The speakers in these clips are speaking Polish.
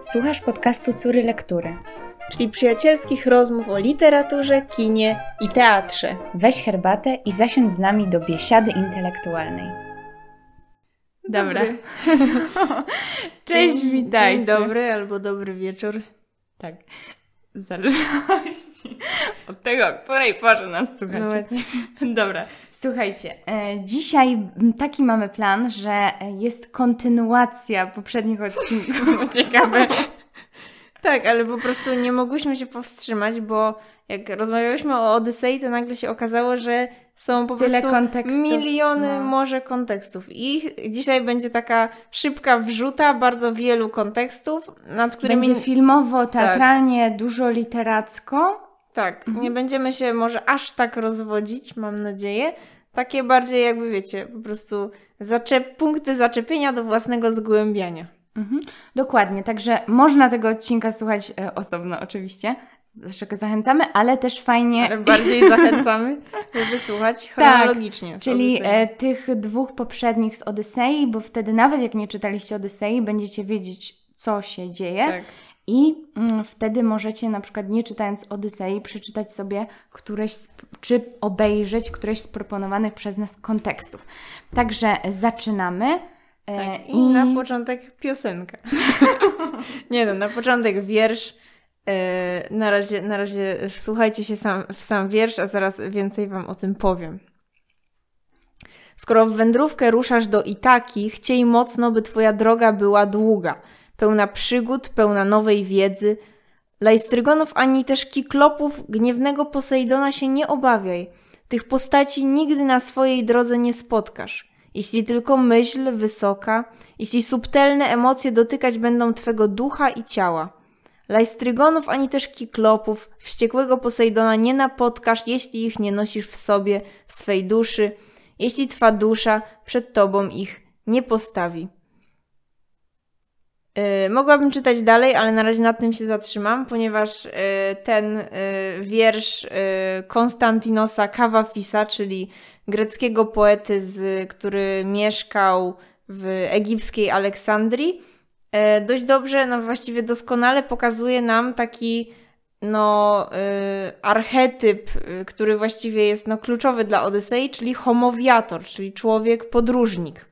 Słuchasz podcastu Córy Lektury, czyli przyjacielskich rozmów o literaturze, kinie i teatrze. Weź herbatę i zasiądź z nami do biesiady intelektualnej. Dobra. Cześć, dzień, witajcie. Dzień dobry albo dobry wieczór. Tak. W zależności od tego, o której porze nas słuchacie. No właśnie. Dobra, słuchajcie. E, dzisiaj taki mamy plan, że jest kontynuacja poprzednich odcinków. Ciekawe. Tak, ale po prostu nie mogłyśmy się powstrzymać, bo jak rozmawiałyśmy o Odysei, to nagle się okazało, że są po Tyle prostu kontekstów, miliony no. może kontekstów. I dzisiaj będzie taka szybka wrzuta bardzo wielu kontekstów, nad którymi... Będzie filmowo, teatralnie, dużo literacko. Tak, Mhm. nie będziemy się może aż tak rozwodzić, mam nadzieję. Takie bardziej jakby wiecie, po prostu zaczep punkty zaczepienia do własnego zgłębiania. Mhm. Dokładnie, także można tego odcinka słuchać e, osobno oczywiście. Do czego zachęcamy, ale też fajnie. Ale bardziej zachęcamy, żeby słuchać chronologicznie. z Czyli e, tych dwóch poprzednich z Odysei, bo wtedy nawet jak nie czytaliście Odysei, będziecie wiedzieć, co się dzieje. Tak. I mm, wtedy możecie na przykład nie czytając Odysei przeczytać sobie któreś, czy obejrzeć któreś z proponowanych przez nas kontekstów. Także zaczynamy. E, Tak, I na początek piosenka. Nie no, na początek wiersz. E, na, razie, na razie słuchajcie się sam, w sam wiersz, a zaraz więcej Wam o tym powiem. Skoro w wędrówkę ruszasz do Itaki, chciej mocno, by Twoja droga była długa, pełna przygód, pełna nowej wiedzy. Lajstrygonów ani też kiklopów gniewnego Posejdona się nie obawiaj. Tych postaci nigdy na swojej drodze nie spotkasz. Jeśli tylko myśl wysoka, jeśli subtelne emocje dotykać będą Twego ducha i ciała. Lajstrygonów ani też kiklopów, wściekłego Posejdona nie napotkasz, jeśli ich nie nosisz w sobie, w swej duszy, jeśli Twa dusza przed Tobą ich nie postawi. Yy, mogłabym czytać dalej, ale na razie nad tym się zatrzymam, ponieważ yy, ten yy, wiersz Konstantinosa Kawafisa, czyli greckiego poety, z, który mieszkał w egipskiej Aleksandrii, dość dobrze, no właściwie doskonale pokazuje nam taki no, y, archetyp, y, który właściwie jest no, kluczowy dla Odysei, czyli homowiator, czyli człowiek podróżnik.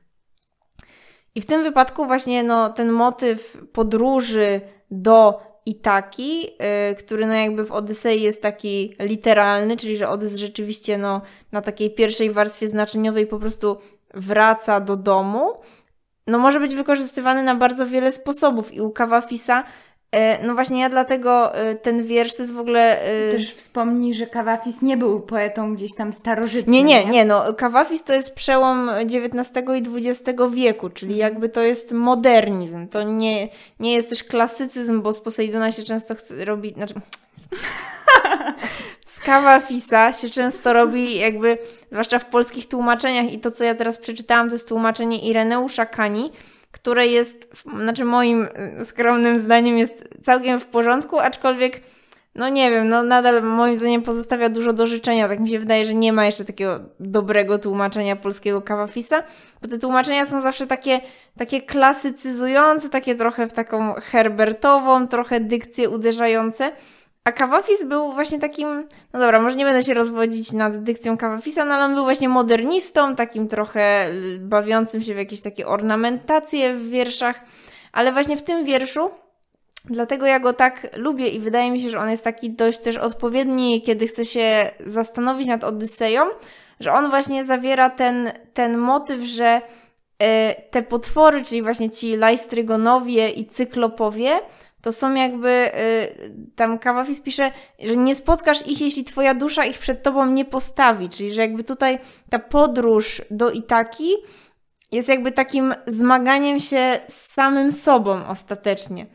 I w tym wypadku właśnie no, ten motyw podróży do Itaki, y, który no jakby w Odysei jest taki literalny, czyli że Odys rzeczywiście no, na takiej pierwszej warstwie znaczeniowej po prostu wraca do domu, no może być wykorzystywany na bardzo wiele sposobów. I u Kawafisa e, no właśnie ja dlatego e, ten wiersz to jest w ogóle... e, Też wspomnij, że Kawafis nie był poetą gdzieś tam starożytnym. Nie, nie, nie, no Kawafis to jest przełom XIX i XX wieku, czyli jakby to jest modernizm, to nie, nie jest też klasycyzm, bo z Posejdona się często chce robić, znaczy... Z Kawafisa się często robi jakby, zwłaszcza w polskich tłumaczeniach i to, co ja teraz przeczytałam, to jest tłumaczenie Ireneusza Kani, które jest, znaczy moim skromnym zdaniem jest całkiem w porządku, aczkolwiek no nie wiem, no nadal moim zdaniem pozostawia dużo do życzenia. Tak mi się wydaje, że nie ma jeszcze takiego dobrego tłumaczenia polskiego Kawafisa, bo te tłumaczenia są zawsze takie, takie klasycyzujące, takie trochę w taką herbertową, trochę dykcję uderzające. A Kawafis był właśnie takim, no dobra, może nie będę się rozwodzić nad dykcją Kawafisa, no ale on był właśnie modernistą, takim trochę y, bawiącym się w jakieś takie ornamentacje w wierszach, ale właśnie w tym wierszu Dlatego ja go tak lubię i wydaje mi się, że on jest taki dość też odpowiedni, kiedy chce się zastanowić nad Odyseją, że on właśnie zawiera ten, ten motyw, że e, te potwory, czyli właśnie ci lajstrygonowie i cyklopowie, to są jakby, e, tam Kawafis pisze, że nie spotkasz ich, jeśli twoja dusza ich przed tobą nie postawi, czyli że jakby tutaj ta podróż do Itaki jest jakby takim zmaganiem się z samym sobą ostatecznie.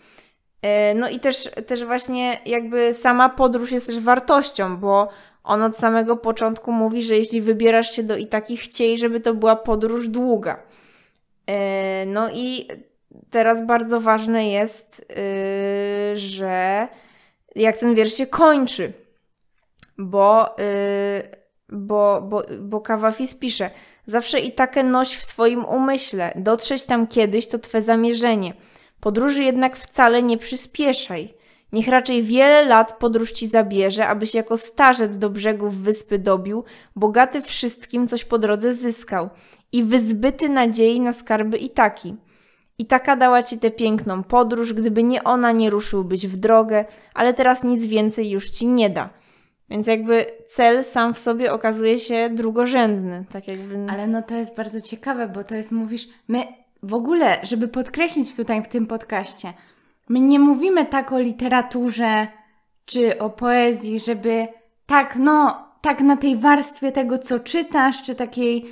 E, No i też, też właśnie jakby sama podróż jest też wartością, bo on od samego początku mówi, że jeśli wybierasz się do Itaki, chciej, żeby to była podróż długa. E, No i teraz bardzo ważne jest, yy, że jak ten wiersz się kończy, bo, yy, bo, bo, bo Kawafis pisze Zawsze Itakę noś w swoim umyśle, dotrzeć tam kiedyś to Twe zamierzenie. Podróży jednak wcale nie przyspieszaj. Niech raczej wiele lat podróż ci zabierze, abyś jako starzec do brzegów wyspy dobił, bogaty wszystkim, coś po drodze zyskał i wyzbyty nadziei na skarby i taki. I taka dała ci tę piękną podróż, gdyby nie ona, nie ruszyłbyś w drogę, ale teraz nic więcej już ci nie da. Więc jakby cel sam w sobie okazuje się drugorzędny, tak jakby... Ale no to jest bardzo ciekawe, bo to jest, mówisz, my w ogóle, żeby podkreślić tutaj w tym podcaście, my nie mówimy tak o literaturze czy o poezji, żeby tak, no, tak na tej warstwie tego, co czytasz, czy takiej,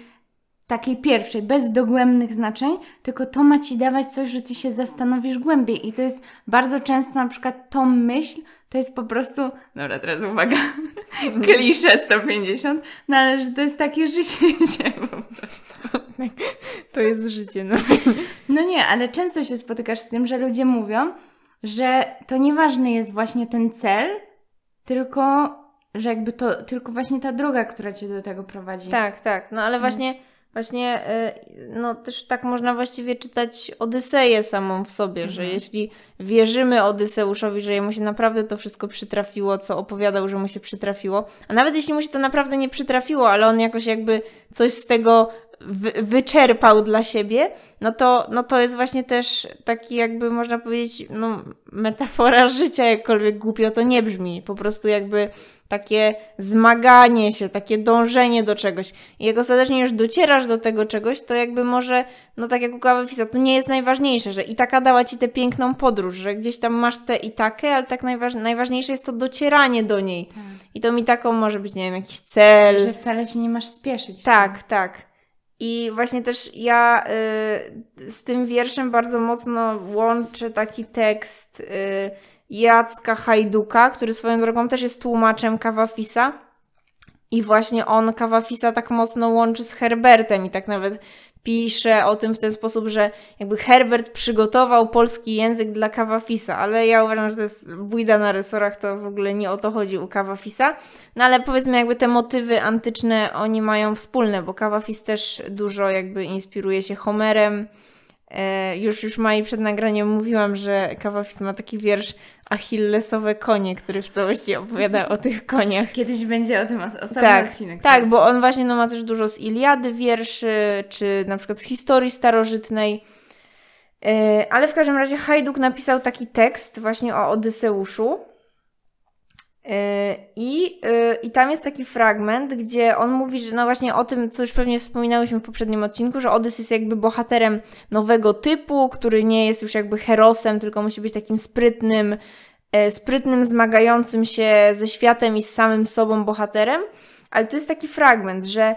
takiej pierwszej, bez dogłębnych znaczeń, tylko to ma ci dawać coś, że ty się zastanowisz głębiej. I to jest bardzo często na przykład tą myśl, to jest po prostu, dobra, teraz uwaga, klisze 150, no ale że to jest takie życie po prostu. To jest życie, no. No nie, ale często się spotykasz z tym, że ludzie mówią, że to nieważny jest właśnie ten cel, tylko że jakby to, tylko właśnie ta droga, która cię do tego prowadzi. Tak, tak. No ale właśnie, właśnie, y, no też tak można właściwie czytać Odyseję samą w sobie, że jeśli wierzymy Odyseuszowi, że jemu się naprawdę to wszystko przytrafiło, co opowiadał, że mu się przytrafiło, a nawet jeśli mu się to naprawdę nie przytrafiło, ale on jakoś jakby coś z tego wy, wyczerpał dla siebie, no to, no to jest właśnie też taki jakby można powiedzieć, no metafora życia, jakkolwiek głupio to nie brzmi. Po prostu jakby takie zmaganie się, takie dążenie do czegoś. I jak ostatecznie już docierasz do tego czegoś, to jakby może, no tak jak u Kawafisa, to nie jest najważniejsze, że i taka dała ci tę piękną podróż, że gdzieś tam masz tę i takie, ale tak najważ najważniejsze jest to docieranie do niej. Tak. I to mi taką może być, nie wiem, jakiś cel. Że wcale się nie masz spieszyć. Tak, tak. I właśnie też ja y, z tym wierszem bardzo mocno łączę taki tekst y, Jacka Hajduka, który swoją drogą też jest tłumaczem Kawafisa. I właśnie on Kawafisa tak mocno łączy z Herbertem i tak nawet pisze o tym w ten sposób, że jakby Herbert przygotował polski język dla Kawafisa, ale ja uważam, że to jest bójda na resorach, to w ogóle nie o to chodzi u Kawafisa. No ale powiedzmy jakby te motywy antyczne oni mają wspólne, bo Kawafis też dużo jakby inspiruje się Homerem. E, już, już Mai przed nagraniem mówiłam, że Kawafis ma taki wiersz Achillesowe konie, który w całości opowiada o tych koniach. Kiedyś będzie o tym os- osobny Tak, odcinek. tak, bo on właśnie no, ma też dużo z Iliady wierszy, czy na przykład z historii starożytnej. Yy, ale w każdym razie Hajduk napisał taki tekst właśnie o Odyseuszu. Yy, I, yy, I tam jest taki fragment, gdzie on mówi, że no właśnie o tym, co już pewnie wspominałyśmy w poprzednim odcinku, że Odys jest jakby bohaterem nowego typu, który nie jest już jakby herosem, tylko musi być takim sprytnym, e, sprytnym, zmagającym się ze światem i z samym sobą bohaterem. Ale tu jest taki fragment, że,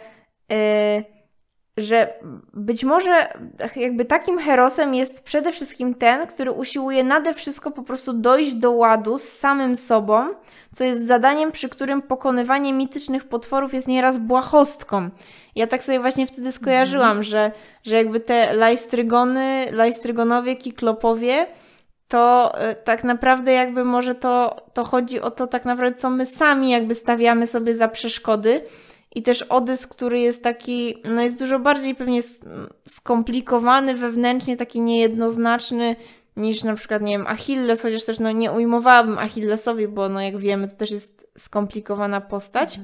e, że być może jakby takim herosem jest przede wszystkim ten, który usiłuje nade wszystko po prostu dojść do ładu z samym sobą, co jest zadaniem, przy którym pokonywanie mitycznych potworów jest nieraz błahostką. Ja tak sobie właśnie wtedy skojarzyłam, że, że jakby te lajstrygony, lajstrygonowie, kiklopowie, to y, tak naprawdę jakby może to, to chodzi o to tak naprawdę, co my sami jakby stawiamy sobie za przeszkody. I też Odys, który jest taki, no jest dużo bardziej pewnie skomplikowany wewnętrznie, taki niejednoznaczny niż na przykład, nie wiem, Achilles, chociaż też no nie ujmowałabym Achillesowi, bo no jak wiemy, to też jest skomplikowana postać.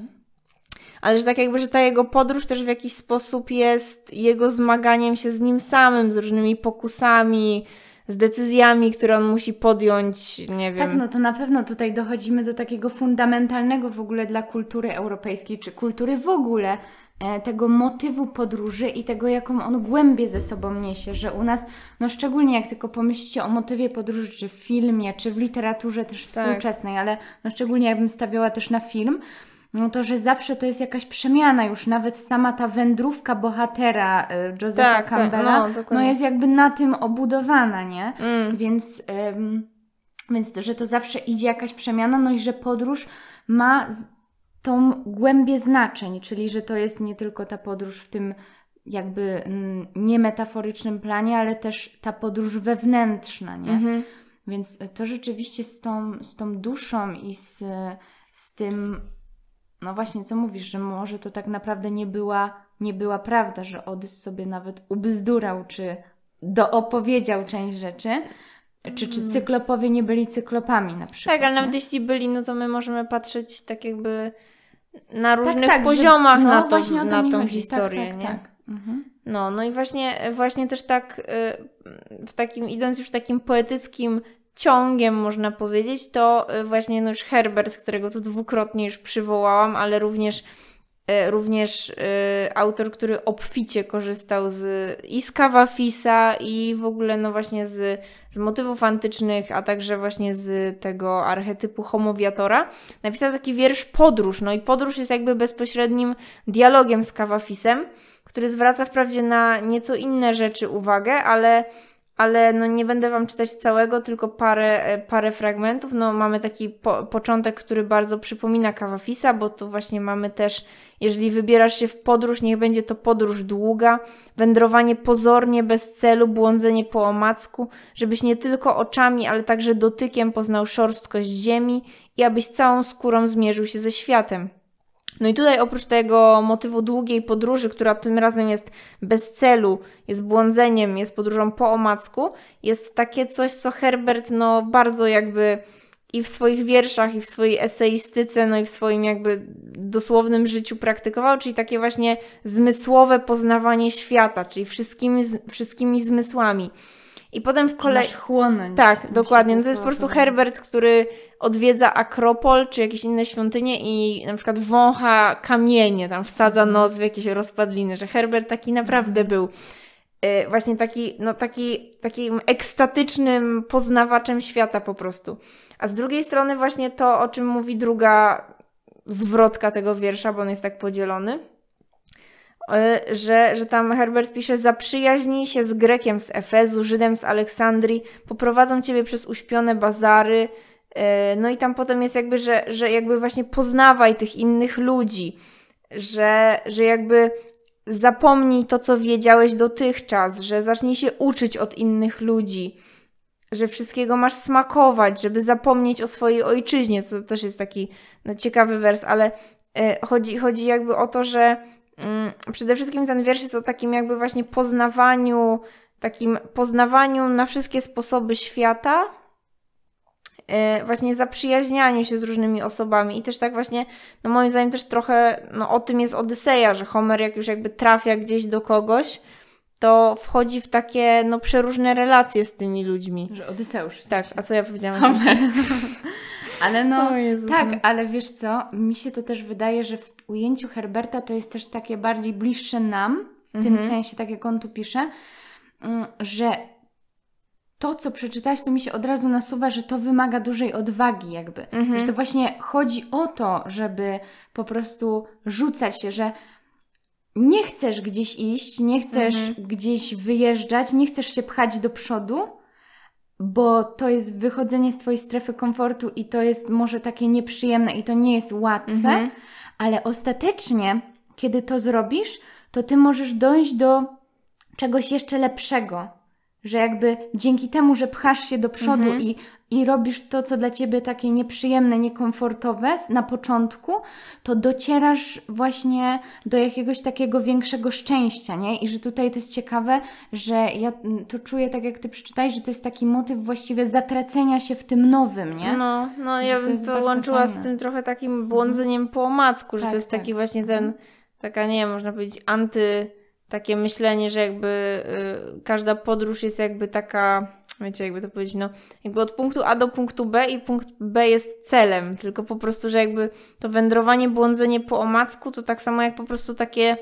Ale że tak jakby, że ta jego podróż też w jakiś sposób jest jego zmaganiem się z nim samym, z różnymi pokusami, z decyzjami, które on musi podjąć, nie wiem. Tak, no to na pewno tutaj dochodzimy do takiego fundamentalnego w ogóle dla kultury europejskiej, czy kultury w ogóle, e, tego motywu podróży i tego, jaką on głębię ze sobą niesie, że u nas, no szczególnie jak tylko pomyślicie o motywie podróży, czy w filmie, czy w literaturze też Tak. współczesnej, ale no szczególnie jakbym stawiała też na film, no to, że zawsze to jest jakaś przemiana już, nawet sama ta wędrówka bohatera e, Josepha Tak, tak, Campbella, no, no, dokładnie. jest jakby na tym obudowana, nie? Mm. Więc, ym, więc to, że to zawsze idzie jakaś przemiana, no i że podróż ma tą głębię znaczeń, czyli że to jest nie tylko ta podróż w tym jakby niemetaforycznym planie, ale też ta podróż wewnętrzna, nie? Mhm. Więc to rzeczywiście z tą, z tą duszą i z, z tym, no właśnie, co mówisz, że może to tak naprawdę nie była, nie była prawda, że Odys sobie nawet ubzdurał, czy doopowiedział część rzeczy, Czy, czy cyklopowie nie byli cyklopami na przykład. Tak, ale nawet jeśli byli, no to my możemy patrzeć tak jakby na różnych tak, że- poziomach no, na, to na tą chodzi. historię, tak, tak, nie? Tak. Mhm. No, no i właśnie, właśnie też tak y, w takim, idąc już takim poetyckim ciągiem, można powiedzieć, to y, właśnie no już Herbert, którego tu dwukrotnie już przywołałam, ale również y, również y, autor, który obficie korzystał z i z Kawafisa i w ogóle no właśnie z, z motywów antycznych, a także właśnie z tego archetypu homowiatora, napisał taki wiersz Podróż. No i Podróż jest jakby bezpośrednim dialogiem z Kawafisem, który zwraca wprawdzie na nieco inne rzeczy uwagę, ale, ale no nie będę Wam czytać całego, tylko parę, e, parę fragmentów. No mamy taki po, początek, który bardzo przypomina Kawafisa, bo tu właśnie mamy też, jeżeli wybierasz się w podróż, niech będzie to podróż długa, wędrowanie pozornie, bez celu, błądzenie po omacku, żebyś nie tylko oczami, ale także dotykiem poznał szorstkość ziemi i abyś całą skórą zmierzył się ze światem. No i tutaj oprócz tego motywu długiej podróży, która tym razem jest bez celu, jest błądzeniem, jest podróżą po omacku, jest takie coś, co Herbert no bardzo jakby i w swoich wierszach, i w swojej eseistyce, no i w swoim jakby dosłownym życiu praktykował, czyli takie właśnie zmysłowe poznawanie świata, czyli wszystkimi, wszystkimi zmysłami. I potem w kolei... Chłonąć. Tak, dokładnie. to No to jest po prostu. Herbert, który odwiedza Akropol czy jakieś inne świątynie i na przykład wącha kamienie, tam wsadza Mhm. nos w jakieś rozpadliny, że Herbert taki naprawdę był y, właśnie taki, no taki, takim ekstatycznym poznawaczem świata po prostu. A z drugiej strony właśnie to, o czym mówi druga zwrotka tego wiersza, bo on jest tak podzielony, że, że tam Herbert pisze zaprzyjaźnij się z Grekiem z Efezu, Żydem z Aleksandrii, poprowadzą ciebie przez uśpione bazary, y, no i tam potem jest jakby, że, że jakby właśnie poznawaj tych innych ludzi, że, że jakby zapomnij to, co wiedziałeś dotychczas, że zacznij się uczyć od innych ludzi, że wszystkiego masz smakować, żeby zapomnieć o swojej ojczyźnie, co też jest taki no, ciekawy wers, ale y, chodzi, chodzi jakby o to, że przede wszystkim ten wiersz jest o takim jakby właśnie poznawaniu, takim poznawaniu na wszystkie sposoby świata, y, właśnie zaprzyjaźnianiu się z różnymi osobami i też tak właśnie, no moim zdaniem też trochę, no o tym jest Odyseja, że Homer jak już jakby trafia gdzieś do kogoś, to wchodzi w takie, no przeróżne relacje z tymi ludźmi. Że Odyseusz. Tak, a co ja powiedziałam? Homer. Ale no, Jezus, tak, no. ale wiesz co, mi się to też wydaje, że w ujęciu Herberta to jest też takie bardziej bliższe nam, w Mhm. tym sensie, tak jak on tu pisze, mm, że to, co przeczytałaś, to mi się od razu nasuwa, że to wymaga dużej odwagi jakby. Mhm. Że to właśnie chodzi o to, żeby po prostu rzucać się, że nie chcesz gdzieś iść, nie chcesz Mhm. gdzieś wyjeżdżać, nie chcesz się pchać do przodu, bo to jest wychodzenie z Twojej strefy komfortu i to jest może takie nieprzyjemne i to nie jest łatwe, Mhm. ale ostatecznie, kiedy to zrobisz, to Ty możesz dojść do czegoś jeszcze lepszego. Że jakby dzięki temu, że pchasz się do przodu Mhm. i, i robisz to, co dla ciebie takie nieprzyjemne, niekomfortowe na początku, to docierasz właśnie do jakiegoś takiego większego szczęścia, nie? I że tutaj to jest ciekawe, że ja mm, to czuję tak, jak ty przeczytałeś, że to jest taki motyw właściwie zatracenia się w tym nowym, nie? No, no Że ja to bym to bardzo łączyła z fajne. tym trochę takim błądzeniem po omacku, że Tak, to jest tak. taki właśnie ten, taka nie wiem, można powiedzieć anty, takie myślenie, że jakby y, każda podróż jest jakby taka, wiecie, jakby to powiedzieć, no jakby od punktu A do punktu B i punkt B jest celem, tylko po prostu, że jakby to wędrowanie, błądzenie po omacku to tak samo jak po prostu takie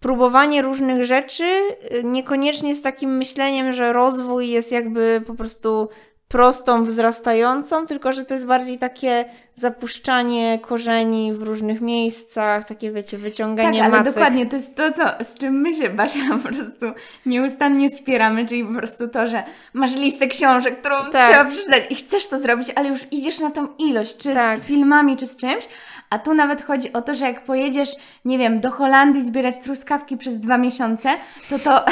próbowanie różnych rzeczy, y, niekoniecznie z takim myśleniem, że rozwój jest jakby po prostu prostą, wzrastającą, tylko że to jest bardziej takie zapuszczanie korzeni w różnych miejscach, takie wiecie, Tak, wyciąganie ale macek. dokładnie, to jest to, co, z czym my się, Basia, po prostu nieustannie spieramy, czyli po prostu to, że masz listę książek, którą Tak. trzeba przeczytać i chcesz to zrobić, ale już idziesz na tą ilość, czy Tak. z filmami, czy z czymś, a tu nawet chodzi o to, że jak pojedziesz, nie wiem, do Holandii zbierać truskawki przez dwa miesiące, to to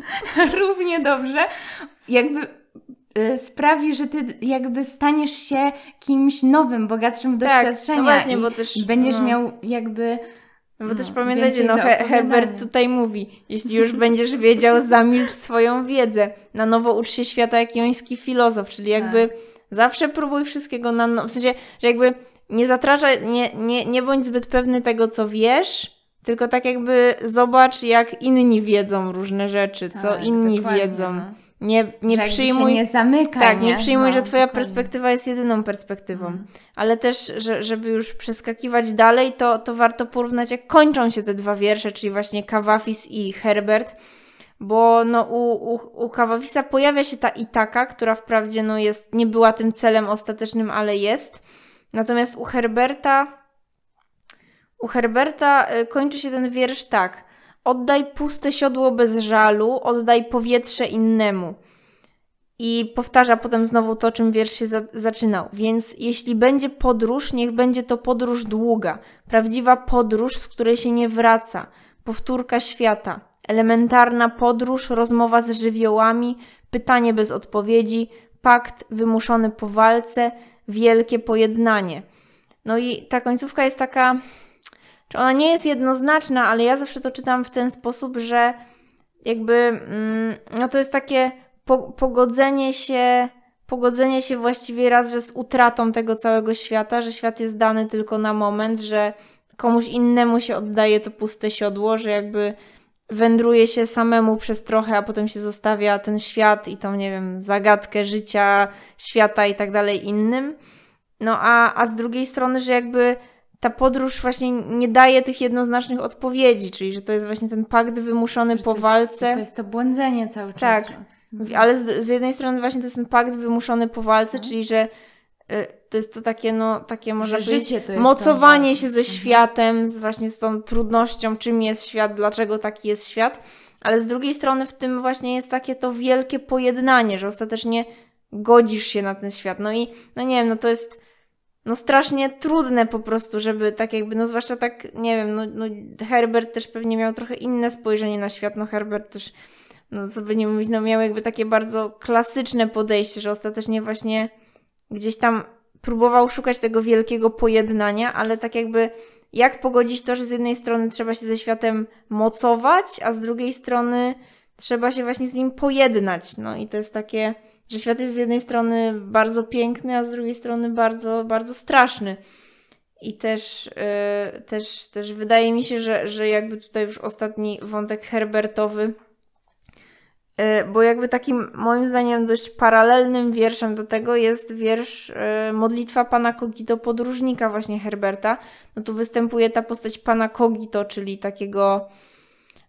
równie dobrze jakby sprawi, że ty jakby staniesz się kimś nowym, bogatszym w Tak, doświadczenia no właśnie, bo też, będziesz no. miał jakby No bo No, też pamiętajcie, więcej no He-. Herbert tutaj mówi, jeśli już będziesz wiedział, zamilcz swoją wiedzę. Na nowo ucz się świata jak joński filozof, czyli jakby Tak. zawsze próbuj wszystkiego na nowo. W sensie, że jakby nie zatrażaj, nie, nie, nie bądź zbyt pewny tego, co wiesz, tylko tak jakby zobacz, jak inni wiedzą różne rzeczy, co Tak, inni dokładnie, wiedzą. no. Nie, nie Że przyjmuj... Nie zamykaj. Tak, nie przyjmuj, No, że twoja dokładnie. perspektywa jest jedyną perspektywą. Mhm. Ale też, że, żeby już przeskakiwać dalej, to, to warto porównać, jak kończą się te dwa wiersze, czyli właśnie Kawafis i Herbert. Bo no, u, u, u Kawafisa pojawia się ta Itaka, która wprawdzie no, jest, nie była tym celem ostatecznym, ale jest. Natomiast u Herberta u Herberta y, kończy się ten wiersz tak. Oddaj puste siodło bez żalu, oddaj powietrze innemu. I powtarza potem znowu to, czym wiersz się za- zaczynał. Więc jeśli będzie podróż, niech będzie to podróż długa, prawdziwa podróż, z której się nie wraca, powtórka świata, elementarna podróż, rozmowa z żywiołami, pytanie bez odpowiedzi, pakt wymuszony po walce, wielkie pojednanie. No i ta końcówka jest taka, czy ona nie jest jednoznaczna, ale ja zawsze to czytam w ten sposób, że jakby, mm, no to jest takie po, pogodzenie się, pogodzenie się właściwie raz, że z utratą tego całego świata, że świat jest dany tylko na moment, że komuś innemu się oddaje to puste siodło, że jakby wędruje się samemu przez trochę, a potem się zostawia ten świat i tą, nie wiem, zagadkę życia, świata i tak dalej innym. No a, a z drugiej strony, że jakby ta podróż właśnie nie daje tych jednoznacznych odpowiedzi, czyli że to jest właśnie ten pakt wymuszony po to jest- walce. To jest to błądzenie cały czas. Tak. Ale z, z jednej strony właśnie to jest ten pakt wymuszony po walce, Mhm. czyli że y, to jest to takie, no, takie można Że powiedzieć, życie to jest mocowanie tą się ze walką. światem, z właśnie z tą trudnością, czym jest świat, dlaczego taki jest świat, ale z drugiej strony w tym właśnie jest takie to wielkie pojednanie, że ostatecznie godzisz się na ten świat. No i, no nie wiem, no to jest no strasznie trudne po prostu, żeby tak jakby, no zwłaszcza tak, nie wiem, no, no Herbert też pewnie miał trochę inne spojrzenie na świat, no Herbert też, no co by nie mówić, no miał jakby takie bardzo klasyczne podejście, że ostatecznie właśnie gdzieś tam próbował szukać tego wielkiego pojednania, ale tak jakby jak pogodzić to, że z jednej strony trzeba się ze światem mocować, a z drugiej strony trzeba się właśnie z nim pojednać. No i to jest takie, że świat jest z jednej strony bardzo piękny, a z drugiej strony bardzo, bardzo straszny. I też, yy, też, też wydaje mi się, że, że jakby tutaj już ostatni wątek Herbertowy, yy, bo jakby takim moim zdaniem dość paralelnym wierszem do tego jest wiersz yy, Modlitwa Pana Kogito Podróżnika właśnie Herberta. No tu występuje ta postać Pana Kogito, czyli takiego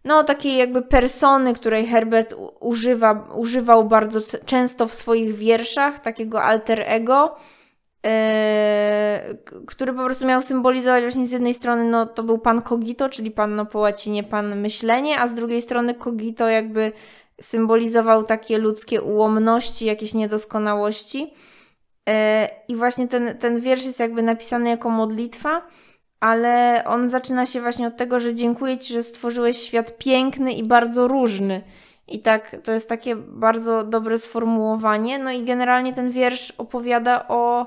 no, takiej jakby persony, której Herbert używa, używał bardzo często w swoich wierszach, takiego alter ego, k- który po prostu miał symbolizować właśnie z jednej strony, no to był pan Cogito, czyli pan no po łacinie pan myślenie, a z drugiej strony Cogito jakby symbolizował takie ludzkie ułomności, jakieś niedoskonałości. E, I właśnie ten, ten wiersz jest jakby napisany jako modlitwa, ale on zaczyna się właśnie od tego, że dziękuję Ci, że stworzyłeś świat piękny i bardzo różny. I tak, to jest takie bardzo dobre sformułowanie. No i generalnie ten wiersz opowiada o,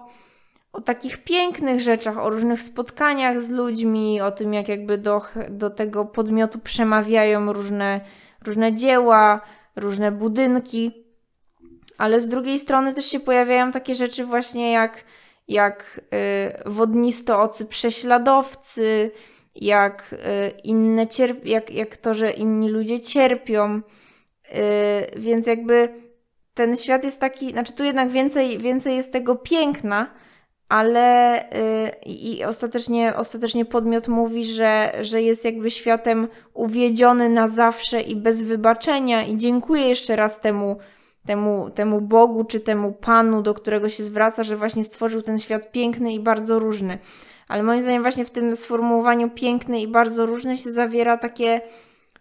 o takich pięknych rzeczach, o różnych spotkaniach z ludźmi, o tym, jak jakby do, do tego podmiotu przemawiają różne, różne dzieła, różne budynki. Ale z drugiej strony też się pojawiają takie rzeczy właśnie jak jak y, wodnistoocy prześladowcy, jak y, inne cierp- jak, jak to, że inni ludzie cierpią. Y, więc jakby ten świat jest taki, znaczy tu jednak więcej, więcej jest tego piękna, ale i ostatecznie, ostatecznie podmiot mówi, że, że jest jakby światem uwiedziony na zawsze i bez wybaczenia i dziękuję jeszcze raz temu temu, temu Bogu czy temu Panu, do którego się zwraca, że właśnie stworzył ten świat piękny i bardzo różny. Ale moim zdaniem właśnie w tym sformułowaniu piękny i bardzo różny się zawiera takie,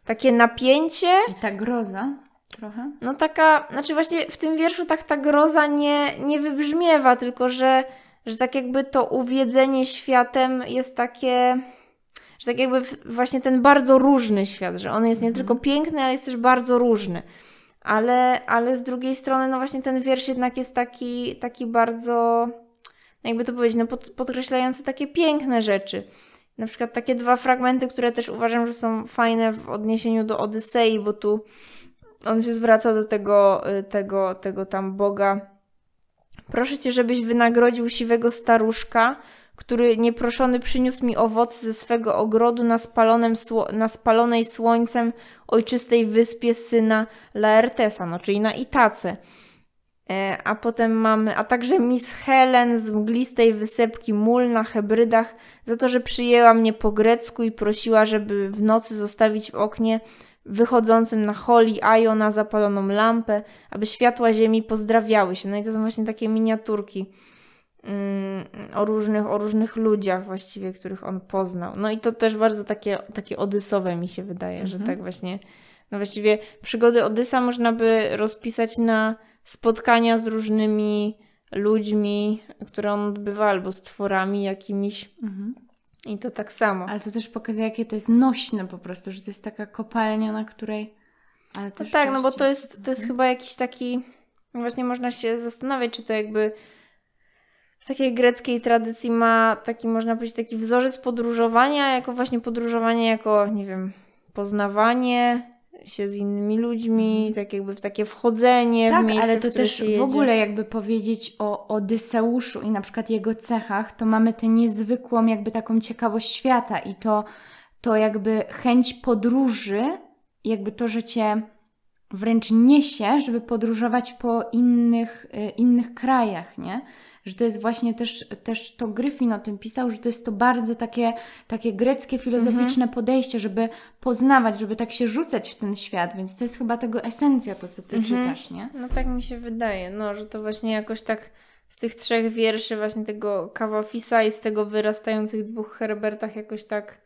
takie napięcie. I ta groza trochę. No taka, znaczy właśnie w tym wierszu tak ta groza nie, nie wybrzmiewa, tylko że, że tak jakby to uwiedzenie światem jest takie, że tak jakby właśnie ten bardzo różny świat, że on jest nie tylko piękny, ale jest też bardzo różny ale, ale z drugiej strony, no właśnie ten wiersz jednak jest taki, taki bardzo, jakby to powiedzieć, no pod, podkreślający takie piękne rzeczy. na przykład takie dwa fragmenty, które też uważam, że są fajne w odniesieniu do Odysei, bo tu on się zwraca do tego, y, tego, tego tam Boga. Proszę cię, żebyś wynagrodził siwego staruszka, który nieproszony przyniósł mi owoce ze swego ogrodu na, spalonym na spalonej słońcem ojczystej wyspie syna Laertesa, no czyli na Itace. E, a potem mamy, a także Miss Helen z mglistej wysepki mól na Hebrydach za to, że przyjęła mnie po grecku i prosiła, żeby w nocy zostawić w oknie wychodzącym na Holi Ajo na zapaloną lampę, aby światła ziemi pozdrawiały się. No i to są właśnie takie miniaturki o różnych, o różnych ludziach właściwie, których on poznał. No i to też bardzo takie, takie odysowe mi się wydaje, mhm. że tak właśnie, no właściwie przygody Odysa można by rozpisać na spotkania z różnymi ludźmi, które on odbywa, albo z tworami jakimiś. Mhm. I to tak samo. Ale to też pokazuje, jakie to jest nośne po prostu, że to jest taka kopalnia, na której. Ale to tak, no bo to jest, to jest mhm. chyba jakiś taki. Właśnie można się zastanawiać, czy to jakby z takiej greckiej tradycji ma taki, można powiedzieć, taki wzorzec podróżowania, jako właśnie podróżowanie, jako, nie wiem, poznawanie, się z innymi ludźmi, mhm. tak jakby w takie wchodzenie tak, w miejsce, ale to też w ogóle jakby powiedzieć o Odyseuszu i na przykład jego cechach, to mamy tę niezwykłą jakby taką ciekawość świata i to, to jakby chęć podróży, jakby to, że cię wręcz niesie, żeby podróżować po innych, y, innych krajach, nie? Że to jest właśnie też, też to Gryfin o tym pisał, że to jest to bardzo takie, takie greckie, filozoficzne mhm. podejście, żeby poznawać, żeby tak się rzucać w ten świat, więc to jest chyba tego esencja, to co ty mhm. czytasz, nie? No tak mi się wydaje, no, że to właśnie jakoś tak z tych trzech wierszy właśnie tego Kawafisa i z tego wyrastających dwóch Herbertach jakoś tak,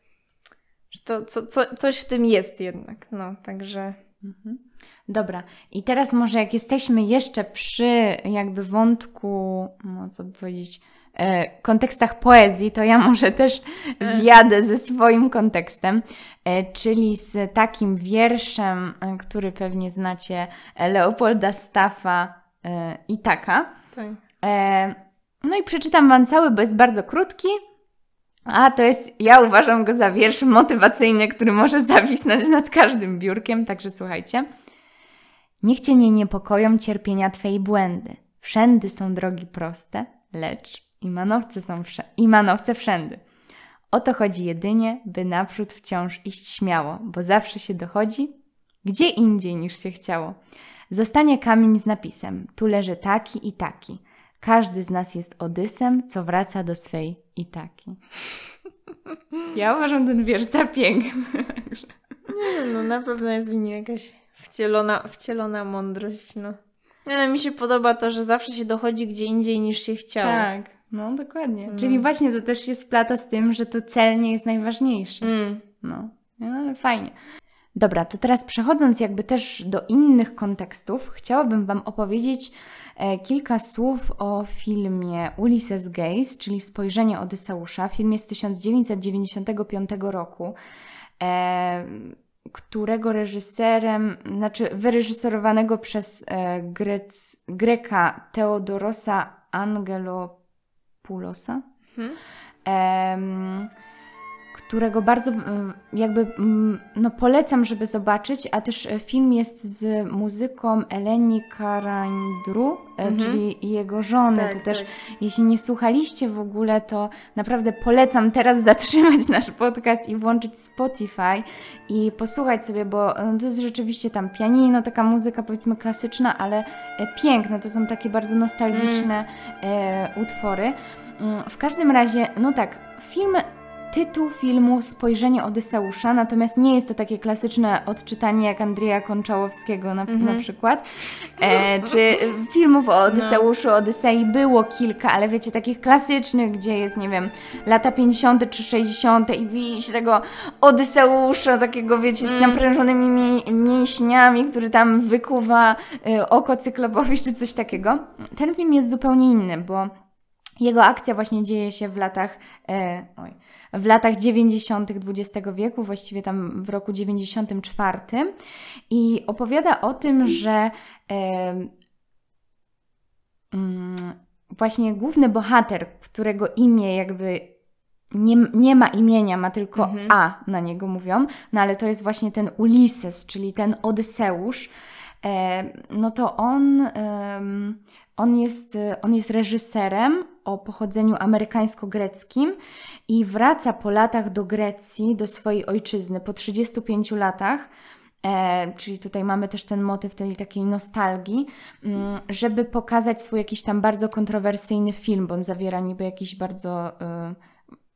że to co, co, coś w tym jest jednak, no, także... Mhm. Dobra, i teraz może jak jesteśmy jeszcze przy jakby wątku, no co by powiedzieć, e, kontekstach poezji, to ja może też wjadę ze swoim kontekstem, e, czyli z takim wierszem, e, który pewnie znacie, Leopolda Staffa e, i taka. Tak. no i przeczytam Wam cały, bo jest bardzo krótki. A to jest, ja uważam go za wiersz motywacyjny, który może zawisnąć nad każdym biurkiem, także słuchajcie. Niech cię nie niepokoją cierpienia Twej błędy. Wszędy są drogi proste, lecz i manowce są wsze- i manowce wszędy. O to chodzi jedynie, by naprzód wciąż iść śmiało, bo zawsze się dochodzi gdzie indziej niż się chciało. Zostanie kamień z napisem: Tu leży taki i taki. Każdy z nas jest Odysem, co wraca do swej i taki. Ja uważam ten wiersz za piękny. Nie, no na pewno jest w nim jakaś Wcielona, wcielona mądrość, no. Ale mi się podoba to, że zawsze się dochodzi gdzie indziej niż się chciało. Tak, no dokładnie. No. Czyli właśnie to też się splata z tym, że to cel nie jest najważniejszy. Mm. No. no, ale fajnie. Dobra, to teraz przechodząc jakby też do innych kontekstów, chciałabym Wam opowiedzieć e, kilka słów o filmie Ulysses Gaze, czyli Spojrzenie Odyseusza. Film jest z 1995 roku. E, którego reżyserem, znaczy wyreżyserowanego przez e, Grec, Greka Teodorosa Angelopoulosa. Hmm którego bardzo jakby no, polecam, żeby zobaczyć, a też e, film jest z muzyką Eleni Karandru, e, mhm. czyli jego żony. Tak, to też, tak. jeśli nie słuchaliście w ogóle, to naprawdę polecam teraz zatrzymać nasz podcast i włączyć Spotify i posłuchać sobie, bo e, to jest rzeczywiście tam pianino, taka muzyka powiedzmy klasyczna, ale piękna. To są takie bardzo nostalgiczne mm. e, utwory. Mm, w każdym razie, no tak, film tytuł filmu Spojrzenie Odyseusza, natomiast nie jest to takie klasyczne odczytanie jak Andrzeja Konczałowskiego na, mm -hmm. na przykład. E, czy filmów o Odyseuszu, no. Odysei było kilka, ale wiecie, takich klasycznych, gdzie jest, nie wiem, lata 50. czy 60. i widzi tego Odyseusza, takiego, wiecie, z mm. naprężonymi mi mięśniami, który tam wykuwa y, oko cyklopowi, czy coś takiego. Ten film jest zupełnie inny, bo jego akcja właśnie dzieje się w latach, e, oj, w latach 90. XX wieku, właściwie tam w roku 94 i opowiada o tym, że mm, właśnie główny bohater, którego imię jakby nie, nie ma imienia, ma tylko mhm. A na niego mówią, no ale to jest właśnie ten Ulises, czyli ten Odyseusz. E, no to on, e, on, jest, on jest reżyserem o pochodzeniu amerykańsko-greckim i wraca po latach do Grecji, do swojej ojczyzny, po 35 latach. E, czyli tutaj mamy też ten motyw tej takiej nostalgii, mm, żeby pokazać swój jakiś tam bardzo kontrowersyjny film, bo on zawiera niby jakiś bardzo. Y,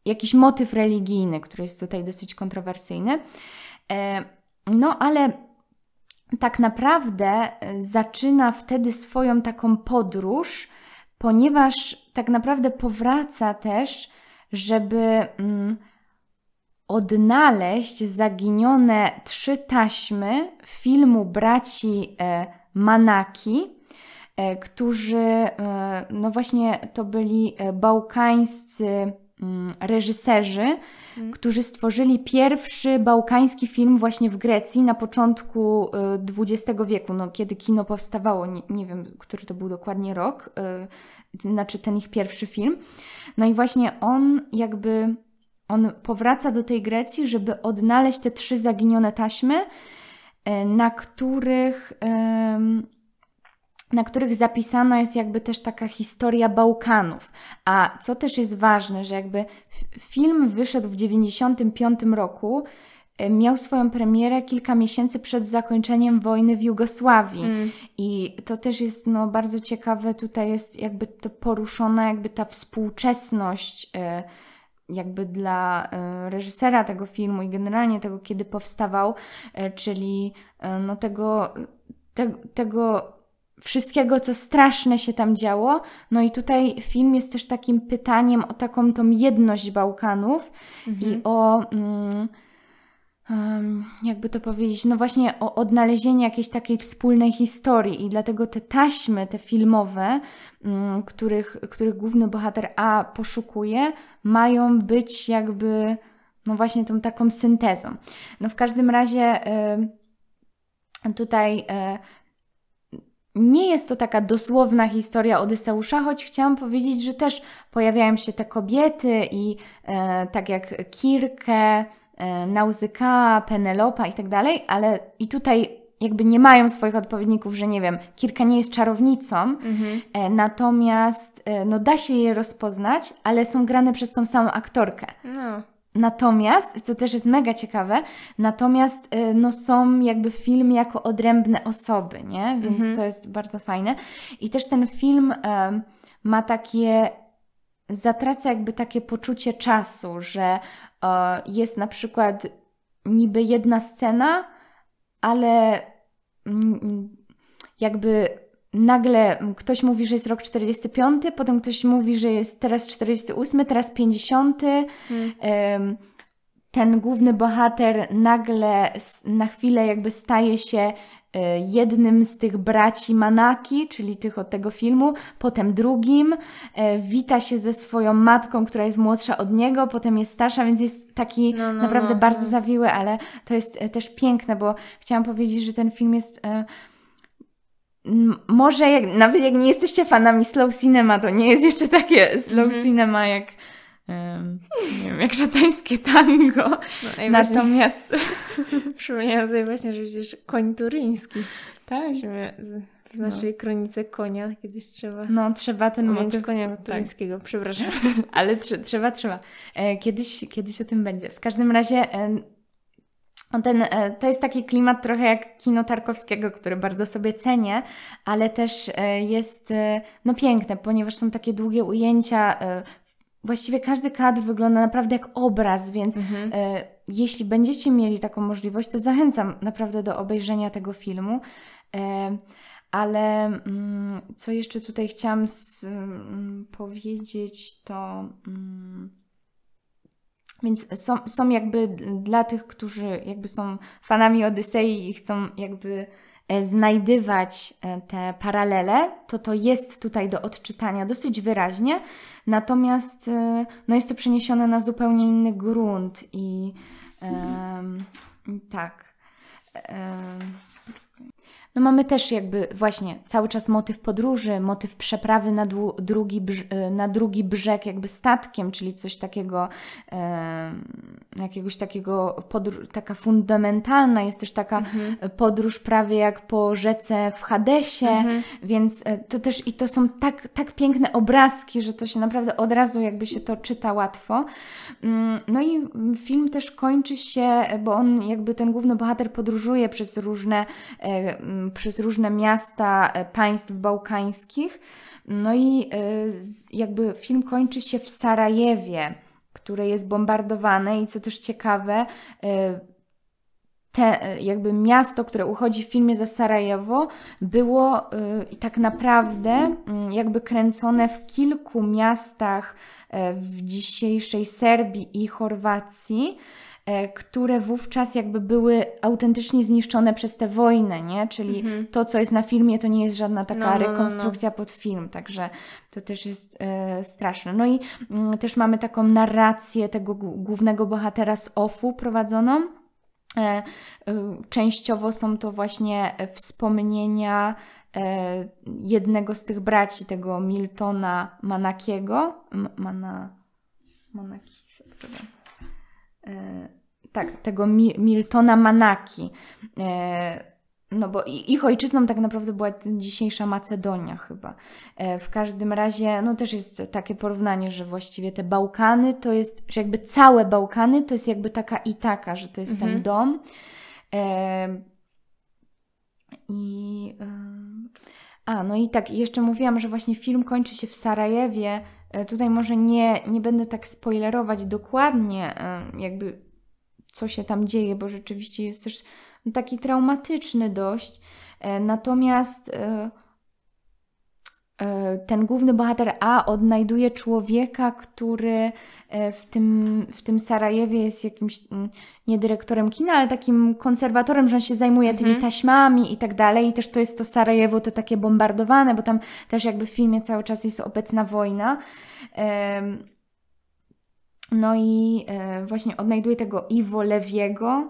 jakiś motyw religijny, który jest tutaj dosyć kontrowersyjny. E, no ale tak naprawdę e, zaczyna wtedy swoją taką podróż, ponieważ tak naprawdę powraca też, żeby mm, odnaleźć zaginione trzy taśmy filmu braci e, Manaki, którzy, no właśnie, to byli bałkańscy reżyserzy, mm. którzy stworzyli pierwszy bałkański film właśnie w Grecji na początku XX y, wieku, no, kiedy kino powstawało, nie, nie wiem, który to był dokładnie rok, y, znaczy ten ich pierwszy film. No i właśnie on jakby, on powraca do tej Grecji, żeby odnaleźć te trzy zaginione taśmy, y, na których na których zapisana jest jakby też taka historia Bałkanów. A co też jest ważne, że jakby film wyszedł w 95 roku, e, miał swoją premierę kilka miesięcy przed zakończeniem wojny w Jugosławii. Mm. I to też jest no, bardzo ciekawe, tutaj jest jakby to poruszona jakby ta współczesność e, jakby dla e, reżysera tego filmu i generalnie tego, kiedy powstawał, czyli no tego, te, tego wszystkiego, co straszne się tam działo. No i tutaj film jest też takim pytaniem o taką tą jedność Bałkanów mhm. i o. Mm, jakby to powiedzieć, no właśnie o odnalezienie jakiejś takiej wspólnej historii i dlatego te taśmy, te filmowe, mm, których, których główny bohater A poszukuje, mają być jakby, no właśnie tą taką syntezą. No w każdym razie tutaj e, nie jest to taka dosłowna historia Odyseusza, choć chciałam powiedzieć, że też pojawiają się te kobiety i e, tak jak Kirkę, e, Nauzyka, Penelopa i tak dalej, ale i tutaj jakby nie mają swoich odpowiedników, że nie wiem, Kirka nie jest czarownicą, mhm. e, natomiast e, no da się je rozpoznać, ale są grane przez tą samą aktorkę. No. Natomiast, co też jest mega ciekawe, natomiast y, no, są jakby w filmie jako odrębne osoby, nie? Więc mhm. to jest bardzo fajne. I też ten film um, ma takie, zatraca jakby takie poczucie czasu, że um, jest na przykład niby jedna scena, ale um, jakby nagle ktoś mówi, że jest rok 45, potem ktoś mówi, że jest teraz 48, teraz 50. Hmm. Ten główny bohater nagle na chwilę jakby staje się e, jednym z tych braci Manaki, czyli tych od tego filmu, potem drugim, e, wita się ze swoją matką, która jest młodsza od niego, potem jest starsza, więc jest taki no, no, naprawdę no, bardzo no. zawiły, ale to jest e, też piękne, bo chciałam powiedzieć, że ten film jest może jak, nawet jak nie jesteście fanami slow cinema, to nie jest jeszcze takie slow mm -hmm. cinema jak um, nie wiem, jak szatańskie tango. No, Natomiast przypomniałam sobie właśnie, że przecież koń turyński. Tak. w naszej no. kronice konia kiedyś trzeba. No, trzeba ten motyw. konia tak. turyńskiego, tak. przepraszam. Ale tr trzeba, trzeba. E, kiedyś, kiedyś o tym będzie. W każdym razie e, ten, e, to jest taki klimat trochę jak kino Tarkowskiego, który bardzo sobie cenię, ale też e, jest e, no, piękne, ponieważ są takie długie ujęcia. Właściwie każdy kadr wygląda naprawdę jak obraz, więc mhm. jeśli będziecie mieli taką możliwość, to zachęcam naprawdę do obejrzenia tego filmu. Ale mm, co jeszcze tutaj chciałam mm, powiedzieć, to. Więc są, są jakby dla tych, którzy jakby są fanami Odysei i chcą jakby e, znajdywać e, te paralele, to to jest tutaj do odczytania dosyć wyraźnie, natomiast e, no jest to przeniesione na zupełnie inny grunt i um, tak. Um, no mamy też jakby właśnie cały czas motyw podróży, motyw przeprawy na, drugi, na drugi brzeg jakby statkiem, czyli coś takiego, e, jakiegoś takiego, taka fundamentalna, jest też taka mhm. podróż prawie jak po rzece w Hadesie, mhm. więc e, to też i to są tak, tak piękne obrazki, że to się naprawdę od razu jakby się to czyta łatwo. Mm, no i film też kończy się, bo on jakby ten główny bohater podróżuje przez różne e, przez różne miasta e, państw bałkańskich. No i e, jakby film kończy się w Sarajewie, które jest bombardowane i co też ciekawe, e, te, jakby miasto, które uchodzi w filmie za Sarajewo, było tak naprawdę jakby kręcone w kilku miastach w dzisiejszej Serbii i Chorwacji. E, które wówczas jakby były autentycznie zniszczone przez tę wojnę, nie? Czyli mhm. to, co jest na filmie, to nie jest żadna taka no, no, no, no. rekonstrukcja no, pod film, także to też jest e, straszne. No i mm, też mamy taką narrację tego głównego bohatera z OFU prowadzoną. E, e, częściowo są to właśnie wspomnienia e, jednego z tych braci, tego Miltona Manakiego. M Mana... Manakisa, E, tak, tego Miltona Manaki. E, no bo ich ojczyzną tak naprawdę była dzisiejsza Macedonia chyba. E, w każdym razie, no też jest takie porównanie, że właściwie te Bałkany to jest, że jakby całe Bałkany to jest jakby taka i taka, że to jest mhm. ten dom. I... A, no i tak, jeszcze mówiłam, że właśnie film kończy się w Sarajewie, E, tutaj może nie, nie będę tak spoilerować dokładnie, e, jakby co się tam dzieje, bo rzeczywiście jest też taki traumatyczny dość. E, natomiast ten główny bohater A odnajduje człowieka, który w tym, w tym Sarajewie jest jakimś mm, nie dyrektorem kina, ale takim konserwatorem, że on się zajmuje mhm. tymi taśmami i tak dalej. I też to jest to Sarajewo, to takie bombardowane, bo tam też jakby w filmie cały czas jest obecna wojna. No i e, właśnie odnajduje tego Iwo Lewiego, e,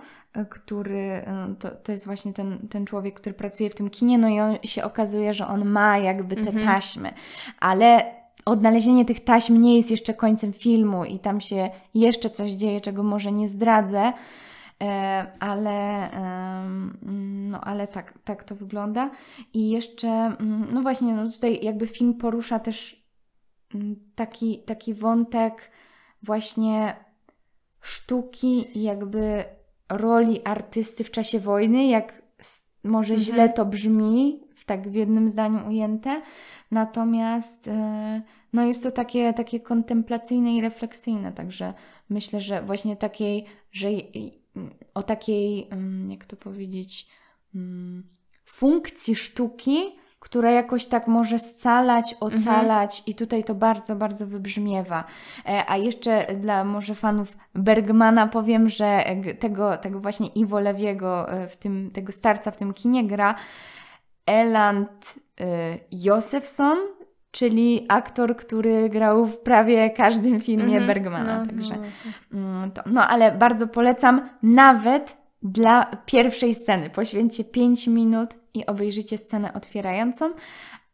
który e, to, to jest właśnie ten, ten człowiek, który pracuje w tym kinie, no i on się okazuje, że on ma jakby te mhm. taśmy, ale odnalezienie tych taśm nie jest jeszcze końcem filmu i tam się jeszcze coś dzieje, czego może nie zdradzę, ale, no, ale tak, tak to wygląda. I jeszcze, mm, no właśnie, no tutaj jakby film porusza też mm, taki, taki wątek właśnie sztuki i jakby roli artysty w czasie wojny, jak może mhm. źle to brzmi, w tak w jednym zdaniu ujęte, natomiast e, no jest to takie, takie kontemplacyjne i refleksyjne, także myślę, że właśnie takiej, że o takiej, mm, jak to powiedzieć, mm, funkcji sztuki, która jakoś tak może scalać, ocalać mhm. i tutaj to bardzo, bardzo wybrzmiewa. E, a jeszcze dla może fanów Bergmana powiem, że tego, tego właśnie Iwo Lewiego, e, w tym, tego starca w tym kinie gra Eland y, Josefson, czyli aktor, który grał w prawie każdym filmie mm -hmm. Bergmana. No, Także, no. To, no ale bardzo polecam, nawet dla pierwszej sceny. Poświęćcie 5 minut i obejrzycie scenę otwierającą.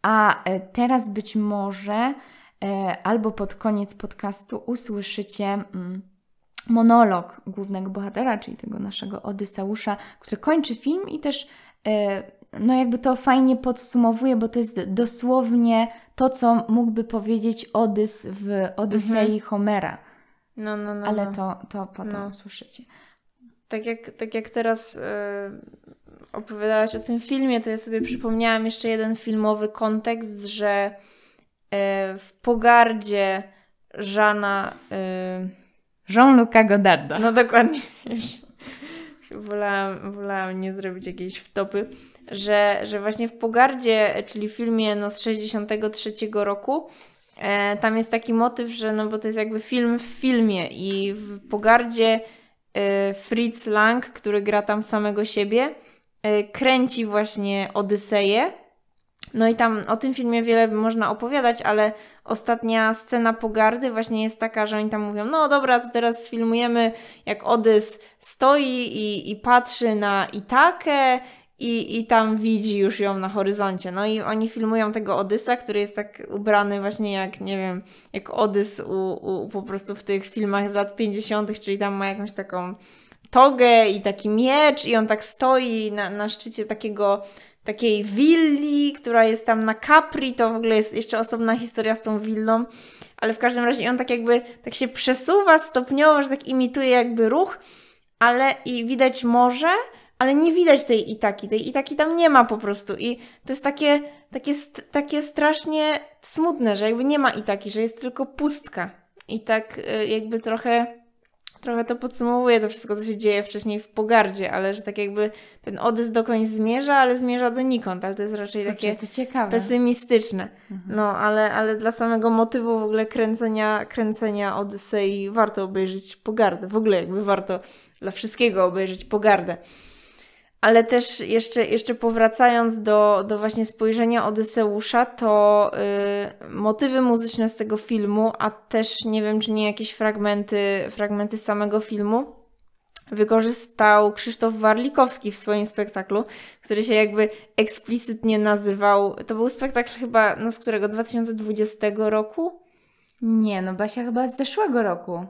A e, teraz być może e, albo pod koniec podcastu usłyszycie mm, monolog głównego bohatera, czyli tego naszego Odyseusza, który kończy film i też e, no jakby to fajnie podsumowuje, bo to jest dosłownie to, co mógłby powiedzieć Odys w Odysei mhm. Homera. No, no, no. Ale no. to, to potem no. usłyszycie tak jak, tak jak teraz yy, opowiadałaś o tym filmie, to ja sobie przypomniałam jeszcze jeden filmowy kontekst, że yy, w pogardzie Żana... Yy, Jean-Luca Godarda. No dokładnie. wolałam, wolałam nie zrobić jakiejś wtopy, że, że właśnie w Pogardzie, czyli filmie no, z 63 roku, e, tam jest taki motyw, że no bo to jest jakby film w filmie i w Pogardzie Y, Fritz Lang, który gra tam samego siebie, y, kręci właśnie Odyseję. No i tam o tym filmie wiele można opowiadać, ale ostatnia scena pogardy właśnie jest taka, że oni tam mówią, no dobra, to teraz sfilmujemy jak Odys stoi i, i patrzy na Itakę i, i tam widzi już ją na horyzoncie. No i oni filmują tego Odysa, który jest tak ubrany właśnie jak, nie wiem, jak Odys u, u, po prostu w tych filmach z lat 50., czyli tam ma jakąś taką togę i taki miecz i on tak stoi na, na szczycie takiego takiej willi, która jest tam na Capri, to w ogóle jest jeszcze osobna historia z tą willą, ale w każdym razie on tak jakby tak się przesuwa stopniowo, że tak imituje jakby ruch, ale i widać morze, ale nie widać tej Itaki. Tej Itaki tam nie ma po prostu. I to jest takie, takie, takie strasznie smutne, że jakby nie ma Itaki, że jest tylko pustka. I tak y, jakby trochę, trochę to podsumowuje to wszystko, co się dzieje wcześniej w Pogardzie, ale że tak jakby ten Odys dokąd zmierza, ale zmierza donikąd, ale to jest raczej takie pesymistyczne. Mhm. No, ale, ale dla samego motywu w ogóle kręcenia, kręcenia Odysei warto obejrzeć Pogardę. W ogóle jakby warto dla wszystkiego obejrzeć Pogardę. Ale też jeszcze, jeszcze powracając do, do właśnie spojrzenia Odyseusza, to yy, motywy muzyczne z tego filmu, a też nie wiem, czy nie jakieś fragmenty, fragmenty samego filmu, wykorzystał Krzysztof Warlikowski w swoim spektaklu, który się jakby eksplicytnie nazywał. To był spektakl chyba, no z którego 2020 roku? Nie, no Basia chyba z zeszłego roku.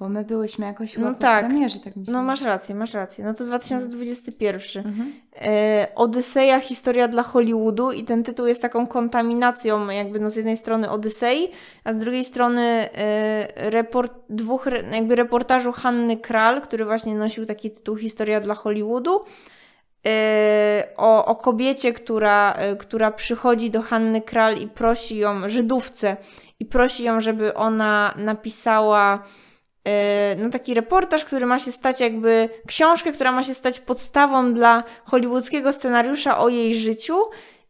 Bo my byłyśmy jakoś no tak. premierze, tak myślę. No masz rację, masz rację. No to 2021. Mhm. E, Odyseja, historia dla Hollywoodu i ten tytuł jest taką kontaminacją jakby no z jednej strony Odysei, a z drugiej strony e, report, dwóch jakby reportażu Hanny Kral, który właśnie nosił taki tytuł Historia dla Hollywoodu. E, o, o kobiecie, która, e, która przychodzi do Hanny Kral i prosi ją, Żydówce, i prosi ją, żeby ona napisała no taki reportaż, który ma się stać jakby książkę, która ma się stać podstawą dla hollywoodzkiego scenariusza o jej życiu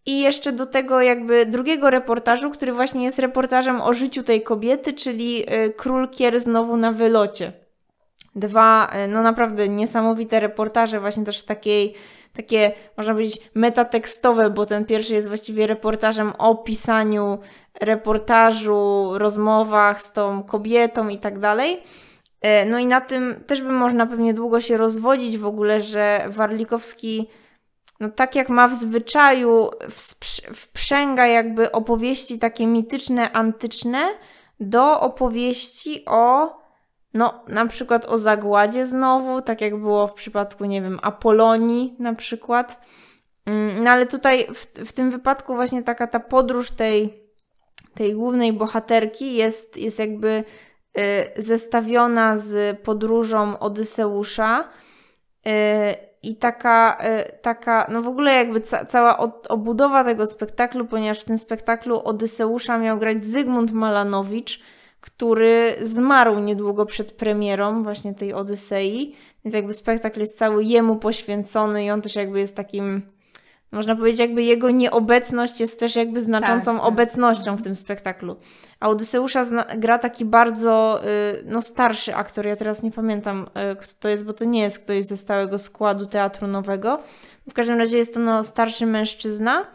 i jeszcze do tego jakby drugiego reportażu, który właśnie jest reportażem o życiu tej kobiety, czyli e, Król Kier znowu na wylocie. Dwa, e, no naprawdę niesamowite reportaże właśnie też w takiej takie, można powiedzieć, metatekstowe, bo ten pierwszy jest właściwie reportażem o pisaniu reportażu, rozmowach z tą kobietą i tak dalej. E, no i na tym też by można pewnie długo się rozwodzić w ogóle, że Warlikowski, no tak jak ma w zwyczaju, wprzęga jakby opowieści takie mityczne, antyczne do opowieści o, no na przykład o zagładzie znowu, tak jak było w przypadku, nie wiem, Apolonii na przykład. Mm, no ale tutaj w, w tym wypadku właśnie taka ta podróż tej, tej głównej bohaterki jest, jest jakby Y, zestawiona z podróżą Odyseusza. Y, I taka, y, taka, no w ogóle jakby ca cała obudowa tego spektaklu, ponieważ w tym spektaklu Odyseusza miał grać Zygmunt Malanowicz, który zmarł niedługo przed premierą właśnie tej Odysei. Więc jakby spektakl jest cały jemu poświęcony i on też jakby jest takim można powiedzieć, jakby jego nieobecność jest też jakby znaczącą tak, tak. obecnością w tym spektaklu. A Odyseusza gra taki bardzo y, no, starszy aktor. Ja teraz nie pamiętam, y, kto to jest, bo to nie jest ktoś ze stałego składu teatru nowego. W każdym razie jest to no, starszy mężczyzna.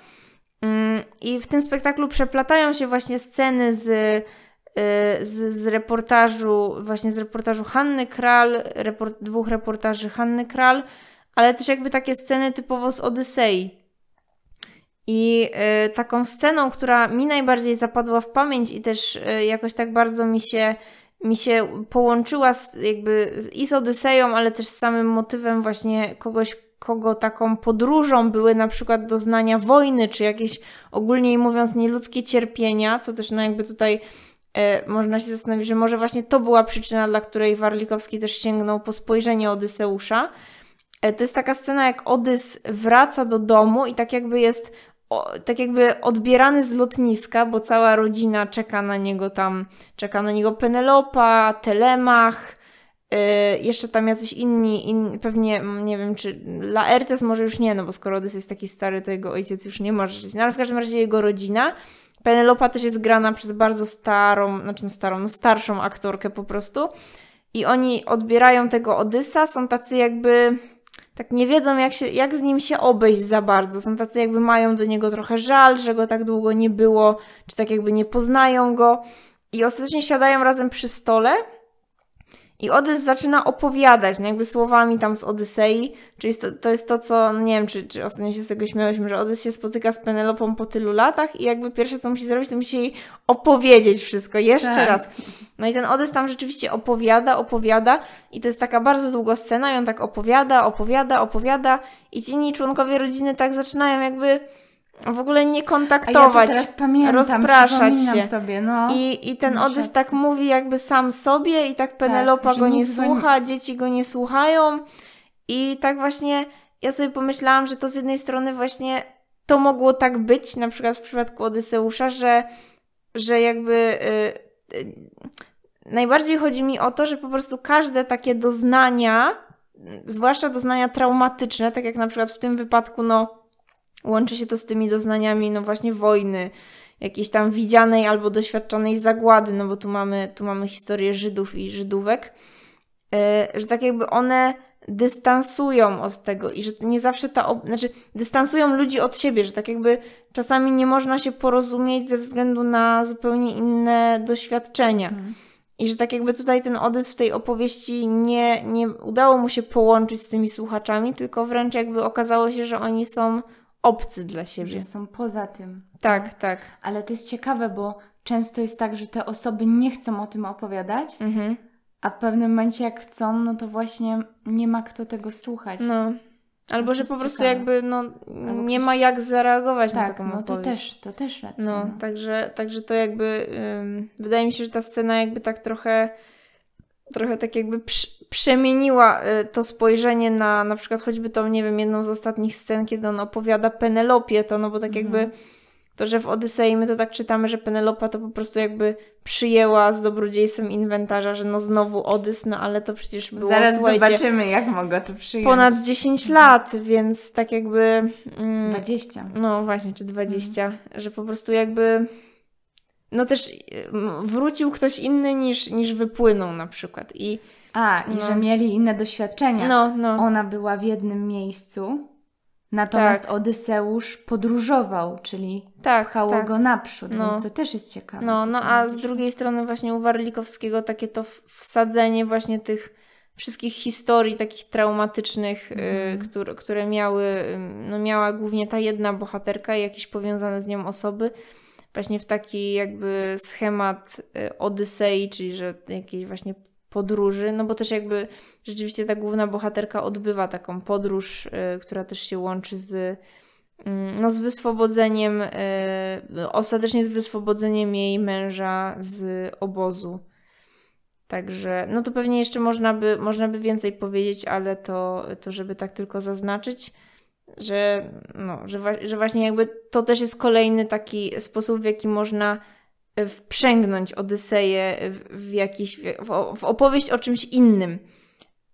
Mm, I w tym spektaklu przeplatają się właśnie sceny z, y, z, z reportażu, właśnie z reportażu Hanny Kral, report, dwóch reportaży Hanny Kral, ale też jakby takie sceny typowo z Odysei. I y, taką sceną, która mi najbardziej zapadła w pamięć i też y, jakoś tak bardzo mi się, mi się połączyła z, jakby i z Odyseją, ale też z samym motywem właśnie kogoś, kogo taką podróżą były na przykład doznania wojny, czy jakieś ogólnie mówiąc nieludzkie cierpienia, co też no jakby tutaj y, można się zastanowić, że może właśnie to była przyczyna, dla której Warlikowski też sięgnął po spojrzenie Odyseusza. To jest taka scena, jak Odys wraca do domu i tak jakby jest o, tak jakby odbierany z lotniska, bo cała rodzina czeka na niego tam, czeka na niego Penelopa, Telemach, yy, jeszcze tam jacyś inni, in, pewnie, mm, nie wiem, czy Laertes może już nie, no bo skoro Odys jest taki stary, to jego ojciec już nie może żyć, no ale w każdym razie jego rodzina. Penelopa też jest grana przez bardzo starą, znaczy no starą, no starszą aktorkę po prostu. I oni odbierają tego Odysa, są tacy jakby tak nie wiedzą, jak, się, jak z nim się obejść za bardzo. Są tacy, jakby mają do niego trochę żal, że go tak długo nie było, czy tak jakby nie poznają go. I ostatecznie siadają razem przy stole. I Odys zaczyna opowiadać, no jakby słowami tam z Odysei, czyli to, to jest to, co, no nie wiem, czy, czy ostatnio się z tego śmiałyśmy, że Odys się spotyka z Penelopą po tylu latach i jakby pierwsze, co musi zrobić, to musi jej opowiedzieć wszystko, jeszcze Tak. raz. No i ten Odys tam rzeczywiście opowiada, opowiada i to jest taka bardzo długa scena i on tak opowiada, opowiada, opowiada i ci inni członkowie rodziny tak zaczynają jakby w ogóle nie ja kontaktować. teraz pamiętam, rozpraszać się. sobie, no. I, I ten Odys tak mówi jakby sam sobie i tak Penelopa że go nie go nie- słucha, dzieci go nie słuchają i tak właśnie ja sobie pomyślałam, że to z jednej strony właśnie to mogło tak być, na przykład w przypadku Odyseusza, że, że jakby y, y, najbardziej chodzi mi o to, że po prostu każde takie doznania, y, zwłaszcza doznania traumatyczne, tak jak na przykład w tym wypadku, no łączy się to z tymi doznaniami, no właśnie wojny, jakiejś tam widzianej albo doświadczonej zagłady, no bo tu mamy, tu mamy historię Żydów i Żydówek, yy, że tak jakby one dystansują od tego i że nie zawsze ta, ob- znaczy dystansują ludzi od siebie, że tak jakby czasami nie można się porozumieć ze względu na zupełnie inne doświadczenia. Mhm. I że tak jakby tutaj ten Odys w tej opowieści nie, nie udało mu się połączyć z tymi słuchaczami, tylko wręcz jakby okazało się, że oni są obcy dla siebie. Że są poza tym. Tak, tak. Ale to jest ciekawe, bo często jest tak, że te osoby nie chcą o tym opowiadać, Mhm. a w pewnym momencie jak chcą, no to właśnie nie ma kto tego słuchać. No. Albo, to że po prostu ciekawe. jakby no, nie ktoś- ma jak zareagować na tak, taką no to opowieść. też, to też racja. No, także, także to jakby ym, wydaje mi się, że ta scena jakby tak trochę trochę tak jakby prz, przemieniła y, to spojrzenie na na przykład choćby tą, nie wiem, jedną z ostatnich scen, kiedy on opowiada Penelopie, to no bo tak Mhm. jakby to, że w Odysei my to tak czytamy, że Penelopa to po prostu jakby przyjęła z dobrodziejstwem inwentarza, że no znowu Odys, no ale to przecież było, Zaraz zobaczymy, jak mogę to przyjąć. ponad 10 lat, więc tak jakby... Mm, 20. no właśnie, czy 20, że po prostu jakby no też mm, wrócił ktoś inny niż, niż wypłynął na przykład i A, i No. że mieli inne doświadczenia. no, no, Ona była w jednym miejscu, natomiast Tak. Odyseusz podróżował, czyli tak, pchało tak. go naprzód, No. więc to też jest ciekawe. No, no a z drugiej strony właśnie u Warlikowskiego takie to wsadzenie właśnie tych wszystkich historii takich traumatycznych, Mhm. y, które, które miały, y, no miała głównie ta jedna bohaterka i jakieś powiązane z nią osoby, właśnie w taki jakby schemat y, Odysei, czyli że jakiejś właśnie podróży, no bo też jakby rzeczywiście ta główna bohaterka odbywa taką podróż, y, która też się łączy z mm, no z wyswobodzeniem, y, ostatecznie z wyswobodzeniem jej męża z obozu. Także, no to pewnie jeszcze można by, można by więcej powiedzieć, ale to, to żeby tak tylko zaznaczyć, że, no, że, że właśnie jakby to też jest kolejny taki sposób, w jaki można y, wprzęgnąć Odyseję w, w jakiś, w, w opowieść o czymś innym.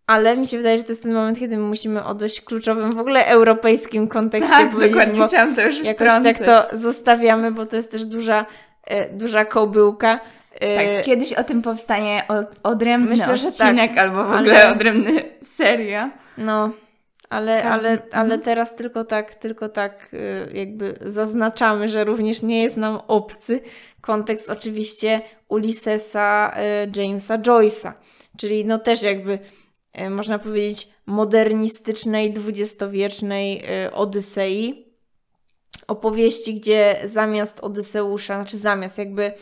Ale mi się wydaje, że to jest ten moment, kiedy my musimy o dość kluczowym w ogóle europejskim kontekście tak, powiedzieć, dokładnie, bo chciałam to już jakoś tak to zostawiamy, bo to jest też duża, e, duża kobyłka. E, Tak, kiedyś o tym powstanie o- odrębny Myślę, że odcinek albo w ale- ogóle odrębny seria. No, ale, Każdy- ale, ale mhm. teraz tylko tak, tylko tak y, jakby zaznaczamy, że również nie jest nam obcy kontekst oczywiście Ulyssesa y, Jamesa Joyce'a, czyli no też jakby y, można powiedzieć modernistycznej, dwudziestowiecznej Odysei. Opowieści, gdzie zamiast Odyseusza, znaczy zamiast jakby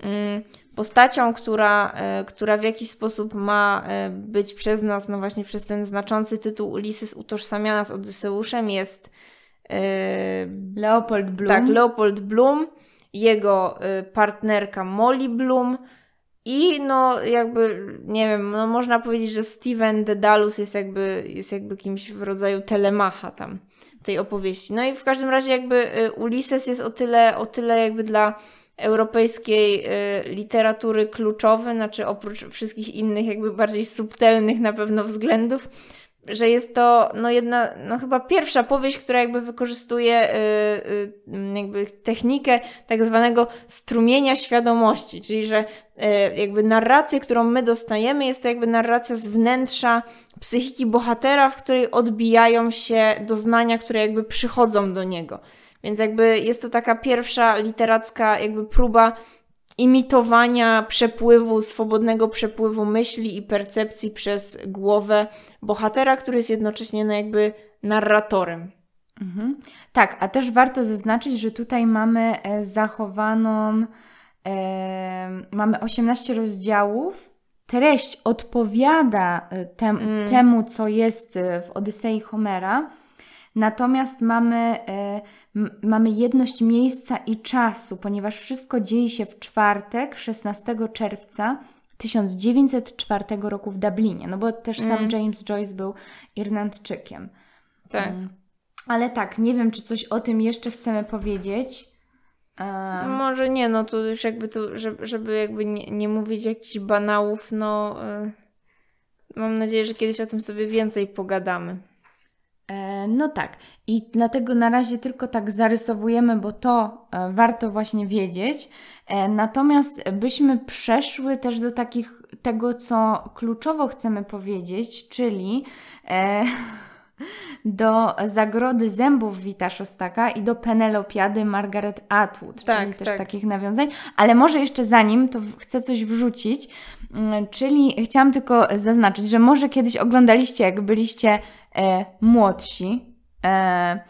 mm, postacią, która, e, która w jakiś sposób ma e, być przez nas, no właśnie przez ten znaczący tytuł Ulises utożsamiana z Odyseuszem jest e, Leopold Bloom. tak, Leopold Bloom, jego partnerka Molly Bloom i no jakby, nie wiem, no można powiedzieć, że Steven Dedalus jest jakby, jest jakby kimś w rodzaju telemacha tam tej opowieści. No i w każdym razie jakby Ulises jest o tyle, o tyle jakby dla europejskiej y, literatury kluczowy, znaczy oprócz wszystkich innych jakby bardziej subtelnych na pewno względów, że jest to no jedna, no chyba pierwsza powieść, która jakby wykorzystuje y, y, jakby technikę tak zwanego strumienia świadomości, czyli że jakby narrację, którą my dostajemy, jest to jakby narracja z wnętrza psychiki bohatera, w której odbijają się doznania, które jakby przychodzą do niego. Więc jakby jest to taka pierwsza literacka jakby próba imitowania przepływu, swobodnego przepływu myśli i percepcji przez głowę bohatera, który jest jednocześnie no jakby narratorem. Mhm. Tak, a też warto zaznaczyć, że tutaj mamy e, zachowaną, e, mamy 18 rozdziałów. Treść odpowiada e, tem, mm. temu, co jest e, w Odysei Homera. Natomiast mamy, e, mamy jedność miejsca i czasu, ponieważ wszystko dzieje się w czwartek, 16 czerwca 1904 roku w Dublinie. No bo też sam mm. James Joyce był Irlandczykiem. Tak. Um, ale tak, nie wiem, czy coś o tym jeszcze chcemy powiedzieć. Um. Może nie, no to już jakby tu, żeby, żeby jakby nie, nie mówić jakichś banałów, no y, mam nadzieję, że kiedyś o tym sobie więcej pogadamy. E, no tak, i dlatego na razie tylko tak zarysowujemy, bo to e, warto właśnie wiedzieć. E, natomiast byśmy przeszły też do takich tego, co kluczowo chcemy powiedzieć, czyli do Zagrody Zębów Wita Szostaka i do Penelopiady Margaret Atwood, tak, czyli też tak. takich nawiązań. Ale może jeszcze zanim, to chcę coś wrzucić, mm, czyli chciałam tylko zaznaczyć, że może kiedyś oglądaliście, jak byliście e, młodsi, e,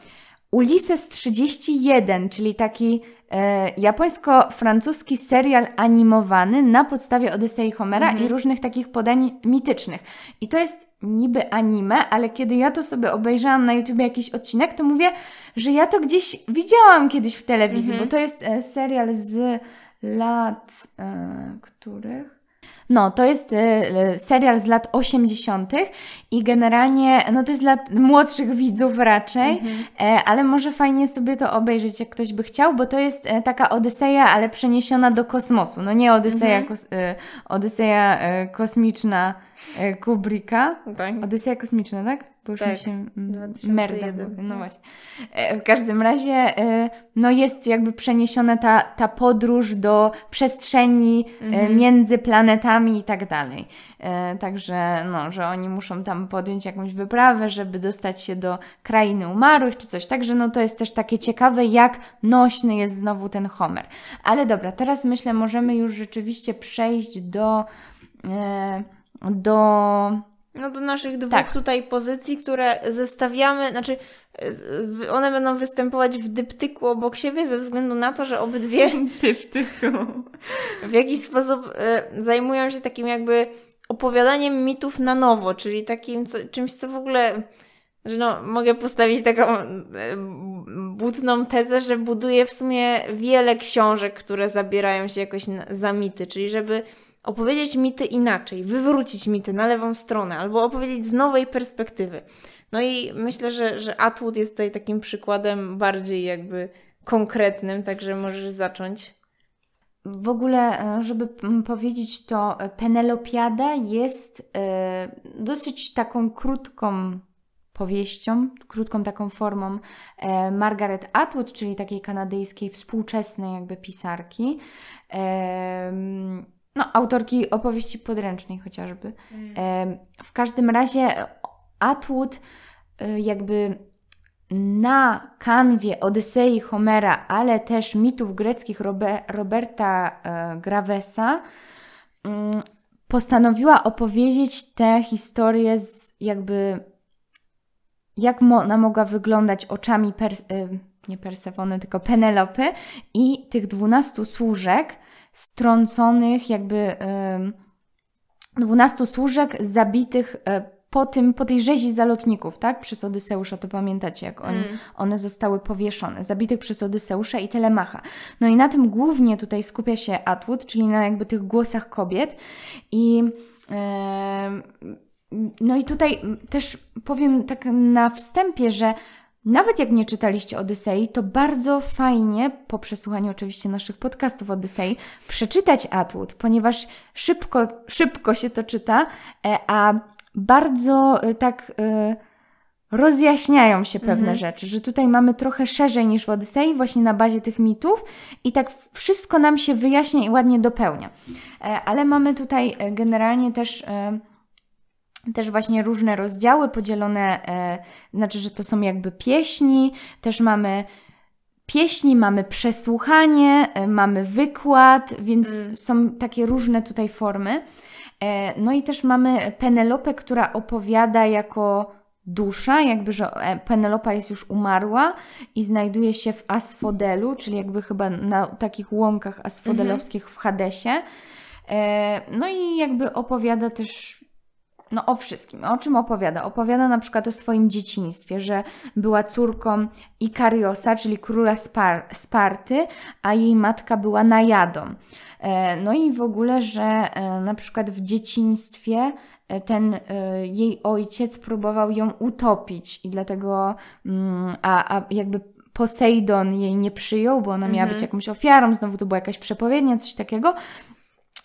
Ulises 31, czyli taki e, japońsko-francuski serial animowany na podstawie Odysei Homera mhm. i różnych takich podań mitycznych. I to jest niby anime, ale kiedy ja to sobie obejrzałam na YouTube jakiś odcinek, to mówię, że ja to gdzieś widziałam kiedyś w telewizji, mhm. bo to jest e, serial z lat e, których? No, to jest y, y, serial z lat 80. i generalnie, no to jest dla młodszych widzów raczej, mhm. e, ale może fajnie sobie to obejrzeć, jak ktoś by chciał, bo to jest e, taka Odyseja, ale przeniesiona do kosmosu. No nie Odyseja, mhm. kos, y, Odyseja e, kosmiczna e, Kubricka. Tak. Odyseja kosmiczna, tak? Bo już tak. mi się merda. No właśnie. E, w każdym razie e, no jest jakby przeniesiona ta, ta podróż do przestrzeni e, mhm. między planetami i tak dalej. Także no, że oni muszą tam podjąć jakąś wyprawę, żeby dostać się do krainy umarłych czy coś. Także no to jest też takie ciekawe, jak nośny jest znowu ten Homer. Ale dobra, teraz myślę, możemy już rzeczywiście przejść do do no do naszych dwóch tak. tutaj pozycji, które zestawiamy, znaczy one będą występować w dyptyku obok siebie ze względu na to, że obydwie dyptyku w jakiś sposób y, zajmują się takim jakby opowiadaniem mitów na nowo, czyli takim co, czymś, co w ogóle że no, mogę postawić taką y, butną tezę, że buduje w sumie wiele książek, które zabierają się jakoś na, za mity, czyli żeby opowiedzieć mity inaczej, wywrócić mity na lewą stronę, albo opowiedzieć z nowej perspektywy. No i myślę, że, że Atwood jest tutaj takim przykładem bardziej jakby konkretnym, także możesz zacząć. W ogóle, e, żeby powiedzieć to, e, Penelopiada jest e, dosyć taką krótką powieścią, krótką taką formą Margaret Atwood, czyli takiej kanadyjskiej współczesnej jakby pisarki no, autorki opowieści podręcznej chociażby. Mm. W każdym razie Atwood y, jakby na kanwie Odysei Homera, ale też mitów greckich Roberta e, Gravesa mm, postanowiła opowiedzieć tę historię z jakby jak ona mogła wyglądać oczami Pers y, nie Persefony, tylko Penelopy i tych dwunastu służek, strąconych, jakby dwunastu służek zabitych e, po, tym, po tej rzezi zalotników, tak? Przez Odyseusza, to pamiętacie, jak oni, mm. one zostały powieszone, zabitych przez Odyseusza i Telemacha. No i na tym głównie tutaj skupia się Atwood, czyli na jakby tych głosach kobiet i no i tutaj też powiem tak na wstępie, że nawet jak nie czytaliście Odysei, to bardzo fajnie, po przesłuchaniu oczywiście naszych podcastów Odysei, przeczytać Atwood, ponieważ szybko, szybko się to czyta, e, a bardzo e, tak e, rozjaśniają się pewne mhm. rzeczy, że tutaj mamy trochę szerzej niż w Odysei, właśnie na bazie tych mitów i tak wszystko nam się wyjaśnia i ładnie dopełnia. Ale mamy tutaj generalnie też też właśnie różne rozdziały podzielone, e, znaczy, że to są jakby pieśni, też mamy pieśni, mamy przesłuchanie, e, mamy wykład, więc Mm. są takie różne tutaj formy. E, No i też mamy Penelopę, która opowiada jako dusza, jakby, że Penelopa jest już umarła i znajduje się w Asfodelu, czyli jakby chyba na takich łąkach asfodelowskich w Hadesie. No i jakby opowiada też no o wszystkim. O czym opowiada? Opowiada na przykład o swoim dzieciństwie, że była córką Ikariosa, czyli króla Spar- Sparty, a jej matka była Najadą. E, No i w ogóle, że e, na przykład w dzieciństwie e, ten jej ojciec próbował ją utopić i dlatego, mm, a, a jakby Posejdon jej nie przyjął, bo ona miała Mhm. być jakąś ofiarą, znowu to była jakaś przepowiednia, coś takiego.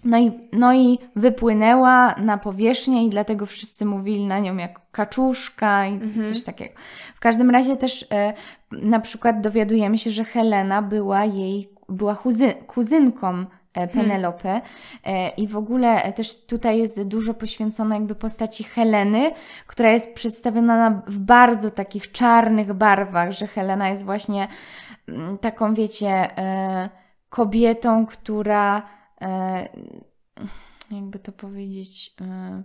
No i, no i wypłynęła na powierzchnię i dlatego wszyscy mówili na nią jak kaczuszka i Mhm. coś takiego. W każdym razie też e, na przykład dowiadujemy się, że Helena była jej, była kuzy, kuzynką e, Penelopy e, i w ogóle też tutaj jest dużo poświęcone jakby postaci Heleny, która jest przedstawiona na, w bardzo takich czarnych barwach, że Helena jest właśnie mm, taką, wiecie, kobietą, która jakby to powiedzieć, e,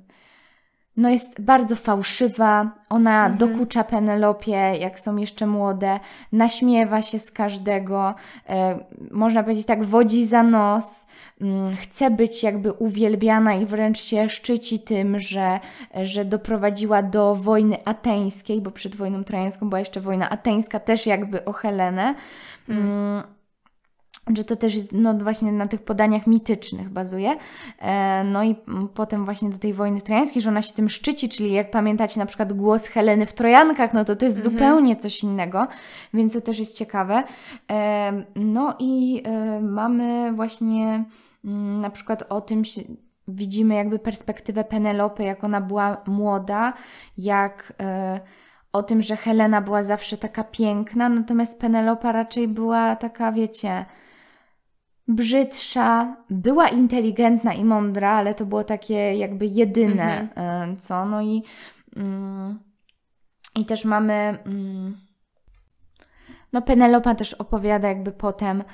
no jest bardzo fałszywa, ona Mhm. dokucza Penelopie, jak są jeszcze młode, naśmiewa się z każdego, e, można powiedzieć tak, wodzi za nos, chce być jakby uwielbiana i wręcz się szczyci tym, że, że doprowadziła do wojny ateńskiej, bo przed wojną trojańską była jeszcze wojna ateńska, też jakby o Helenę. Mm, że to też jest no, właśnie na tych podaniach mitycznych bazuje. E, no i potem właśnie do tej wojny trojańskiej, że ona się tym szczyci, czyli jak pamiętacie na przykład głos Heleny w Trojankach, no to to jest zupełnie coś innego, więc to też jest ciekawe. E, no i e, mamy właśnie mm, na przykład o tym się, widzimy jakby perspektywę Penelopy, jak ona była młoda, jak o tym, że Helena była zawsze taka piękna, natomiast Penelopa raczej była taka, wiecie, brzydsza, była inteligentna i mądra, ale to było takie jakby jedyne, e, co. No i, mm, i też mamy. Mm, no, Penelopa też opowiada jakby potem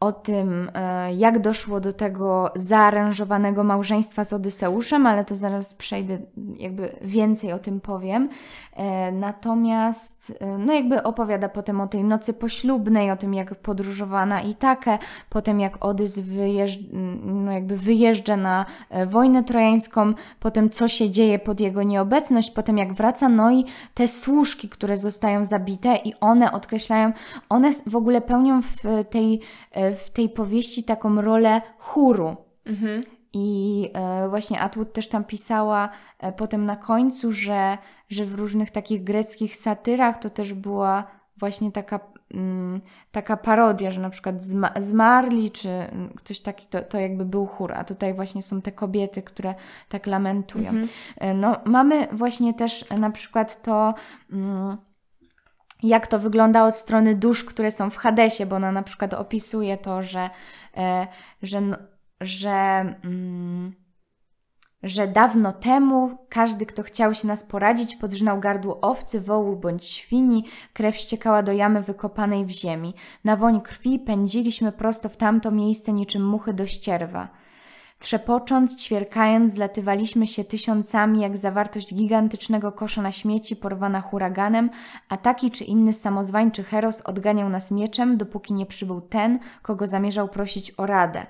o tym, e, jak doszło do tego zaaranżowanego małżeństwa z Odyseuszem, ale to zaraz przejdę, jakby więcej o tym powiem. E, Natomiast, e, no jakby opowiada potem o tej nocy poślubnej, o tym jak podróżowała na Itakę, potem jak Odys wyjeżdż, no jakby wyjeżdża na wojnę trojańską, potem co się dzieje pod jego nieobecność, potem jak wraca, no i te służki, które zostają zabite i one odkreślają, one w ogóle pełnią w tej, w tej powieści taką rolę chóru. Mhm. I e, właśnie Atwood też tam pisała e, potem na końcu, że, że w różnych takich greckich satyrach to też była właśnie taka, mm, taka parodia, że na przykład zma- zmarli, czy mm, ktoś taki, to, to jakby był chór, a tutaj właśnie są te kobiety, które tak lamentują. E, No, mamy właśnie też na przykład to. Mm, jak to wygląda od strony dusz, które są w Hadesie, bo ona na przykład opisuje to, że, e, że, że, mm, że dawno temu każdy, kto chciał się nas poradzić, podrzynał gardło owcy, wołu bądź świni, krew ściekała do jamy wykopanej w ziemi. Na woń krwi pędziliśmy prosto w tamto miejsce niczym muchy do ścierwa. Trzepocząc, ćwierkając, zlatywaliśmy się tysiącami, jak zawartość gigantycznego kosza na śmieci porwana huraganem, a taki czy inny samozwańczy heros odganiał nas mieczem, dopóki nie przybył ten, kogo zamierzał prosić o radę.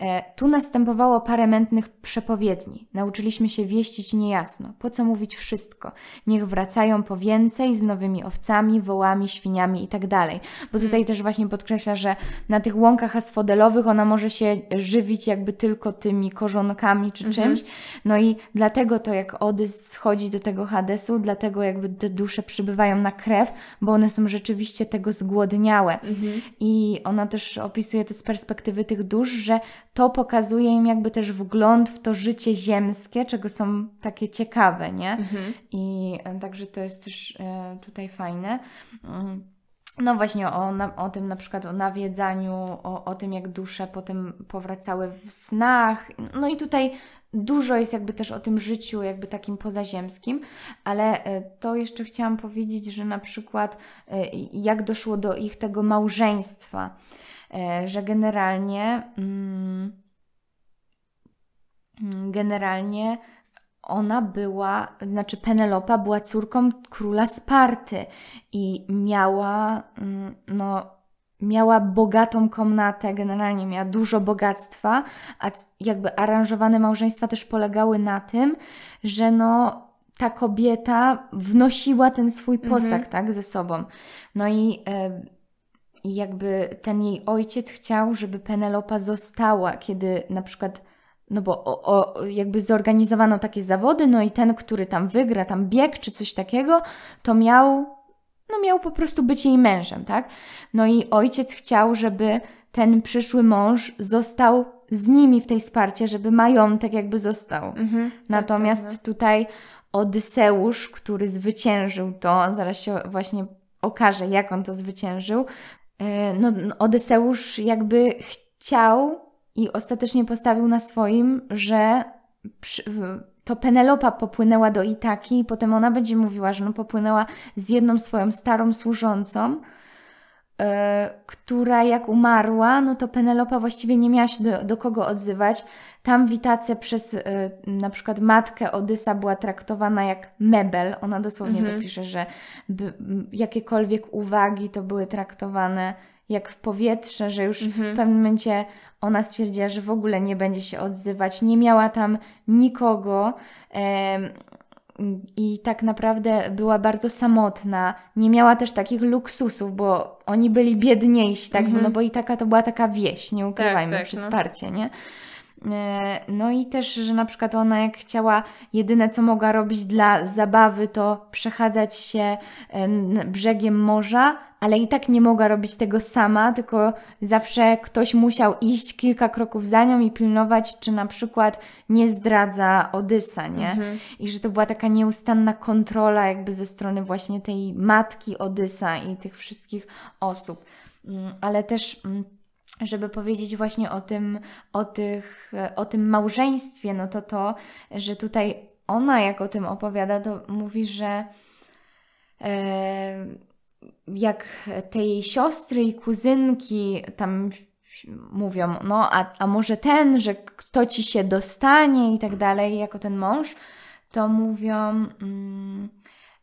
E, tu następowało parę mętnych przepowiedni. Nauczyliśmy się wieścić niejasno. Po co mówić wszystko? Niech wracają po więcej z nowymi owcami, wołami, świniami i tak dalej. Bo tutaj też właśnie podkreśla, że na tych łąkach asfodelowych ona może się żywić jakby tylko tymi korzonkami czy czymś. No i dlatego to jak Odys schodzi do tego Hadesu, dlatego jakby te dusze przybywają na krew, bo one są rzeczywiście tego zgłodniałe. I ona też opisuje to z perspektywy tych dusz, że to pokazuje im jakby też wgląd w to życie ziemskie, czego są takie ciekawe, nie? I e, także to jest też e, tutaj fajne. Mm. no właśnie o, o tym na przykład o nawiedzaniu, o, o tym jak dusze potem powracały w snach. No i tutaj dużo jest jakby też o tym życiu jakby takim pozaziemskim, ale e, to jeszcze chciałam powiedzieć, że na przykład jak doszło do ich tego małżeństwa, że generalnie mm, generalnie ona była, znaczy Penelopa była córką króla Sparty i miała, mm, no, miała bogatą komnatę, generalnie miała dużo bogactwa, a jakby aranżowane małżeństwa też polegały na tym, że no, ta kobieta wnosiła ten swój posag, mhm. tak, ze sobą. No i, e, i jakby ten jej ojciec chciał, żeby Penelopa została, kiedy na przykład no bo o, o, jakby zorganizowano takie zawody, no i ten, który tam wygra, tam bieg czy coś takiego, to miał, no miał po prostu być jej mężem, tak? No i ojciec chciał, żeby ten przyszły mąż został z nimi w tej sparcie, żeby majątek jakby został. Mhm, tak, Natomiast tak, tak, tutaj Odyseusz, który zwyciężył to, zaraz się właśnie okaże, jak on to zwyciężył, no Odyseusz jakby chciał i ostatecznie postawił na swoim, że to Penelopa popłynęła do Itaki i potem ona będzie mówiła, że no popłynęła z jedną swoją starą służącą, yy, która jak umarła, no to Penelopa właściwie nie miała się do, do kogo odzywać. Tam w Itace przez yy, na przykład matkę Odysa była traktowana jak mebel. Ona dosłownie mhm. to pisze, że by, jakiekolwiek uwagi to były traktowane jak w powietrze, że już mhm. w pewnym momencie ona stwierdziła, że w ogóle nie będzie się odzywać, nie miała tam nikogo. I tak naprawdę była bardzo samotna. Nie miała też takich luksusów, bo oni byli biedniejsi, tak? Mhm. No bo i taka to była taka wieś, nie ukrywajmy, tak, tak, przy no. Nie? E, no i też, że na przykład ona jak chciała, jedyne co mogła robić dla zabawy to przechadzać się brzegiem morza, ale i tak nie mogła robić tego sama, tylko zawsze ktoś musiał iść kilka kroków za nią i pilnować, czy na przykład nie zdradza Odysa, nie? Mhm. I że to była taka nieustanna kontrola jakby ze strony właśnie tej matki Odysa i tych wszystkich osób. Mm, ale też mm, żeby powiedzieć właśnie o tym, o, tych, o tym małżeństwie, no to to, że tutaj ona jak o tym opowiada, to mówi, że e, jak te jej siostry i kuzynki tam mówią, no a, a może ten, że kto ci się dostanie i tak dalej, jako ten mąż, to mówią, mm,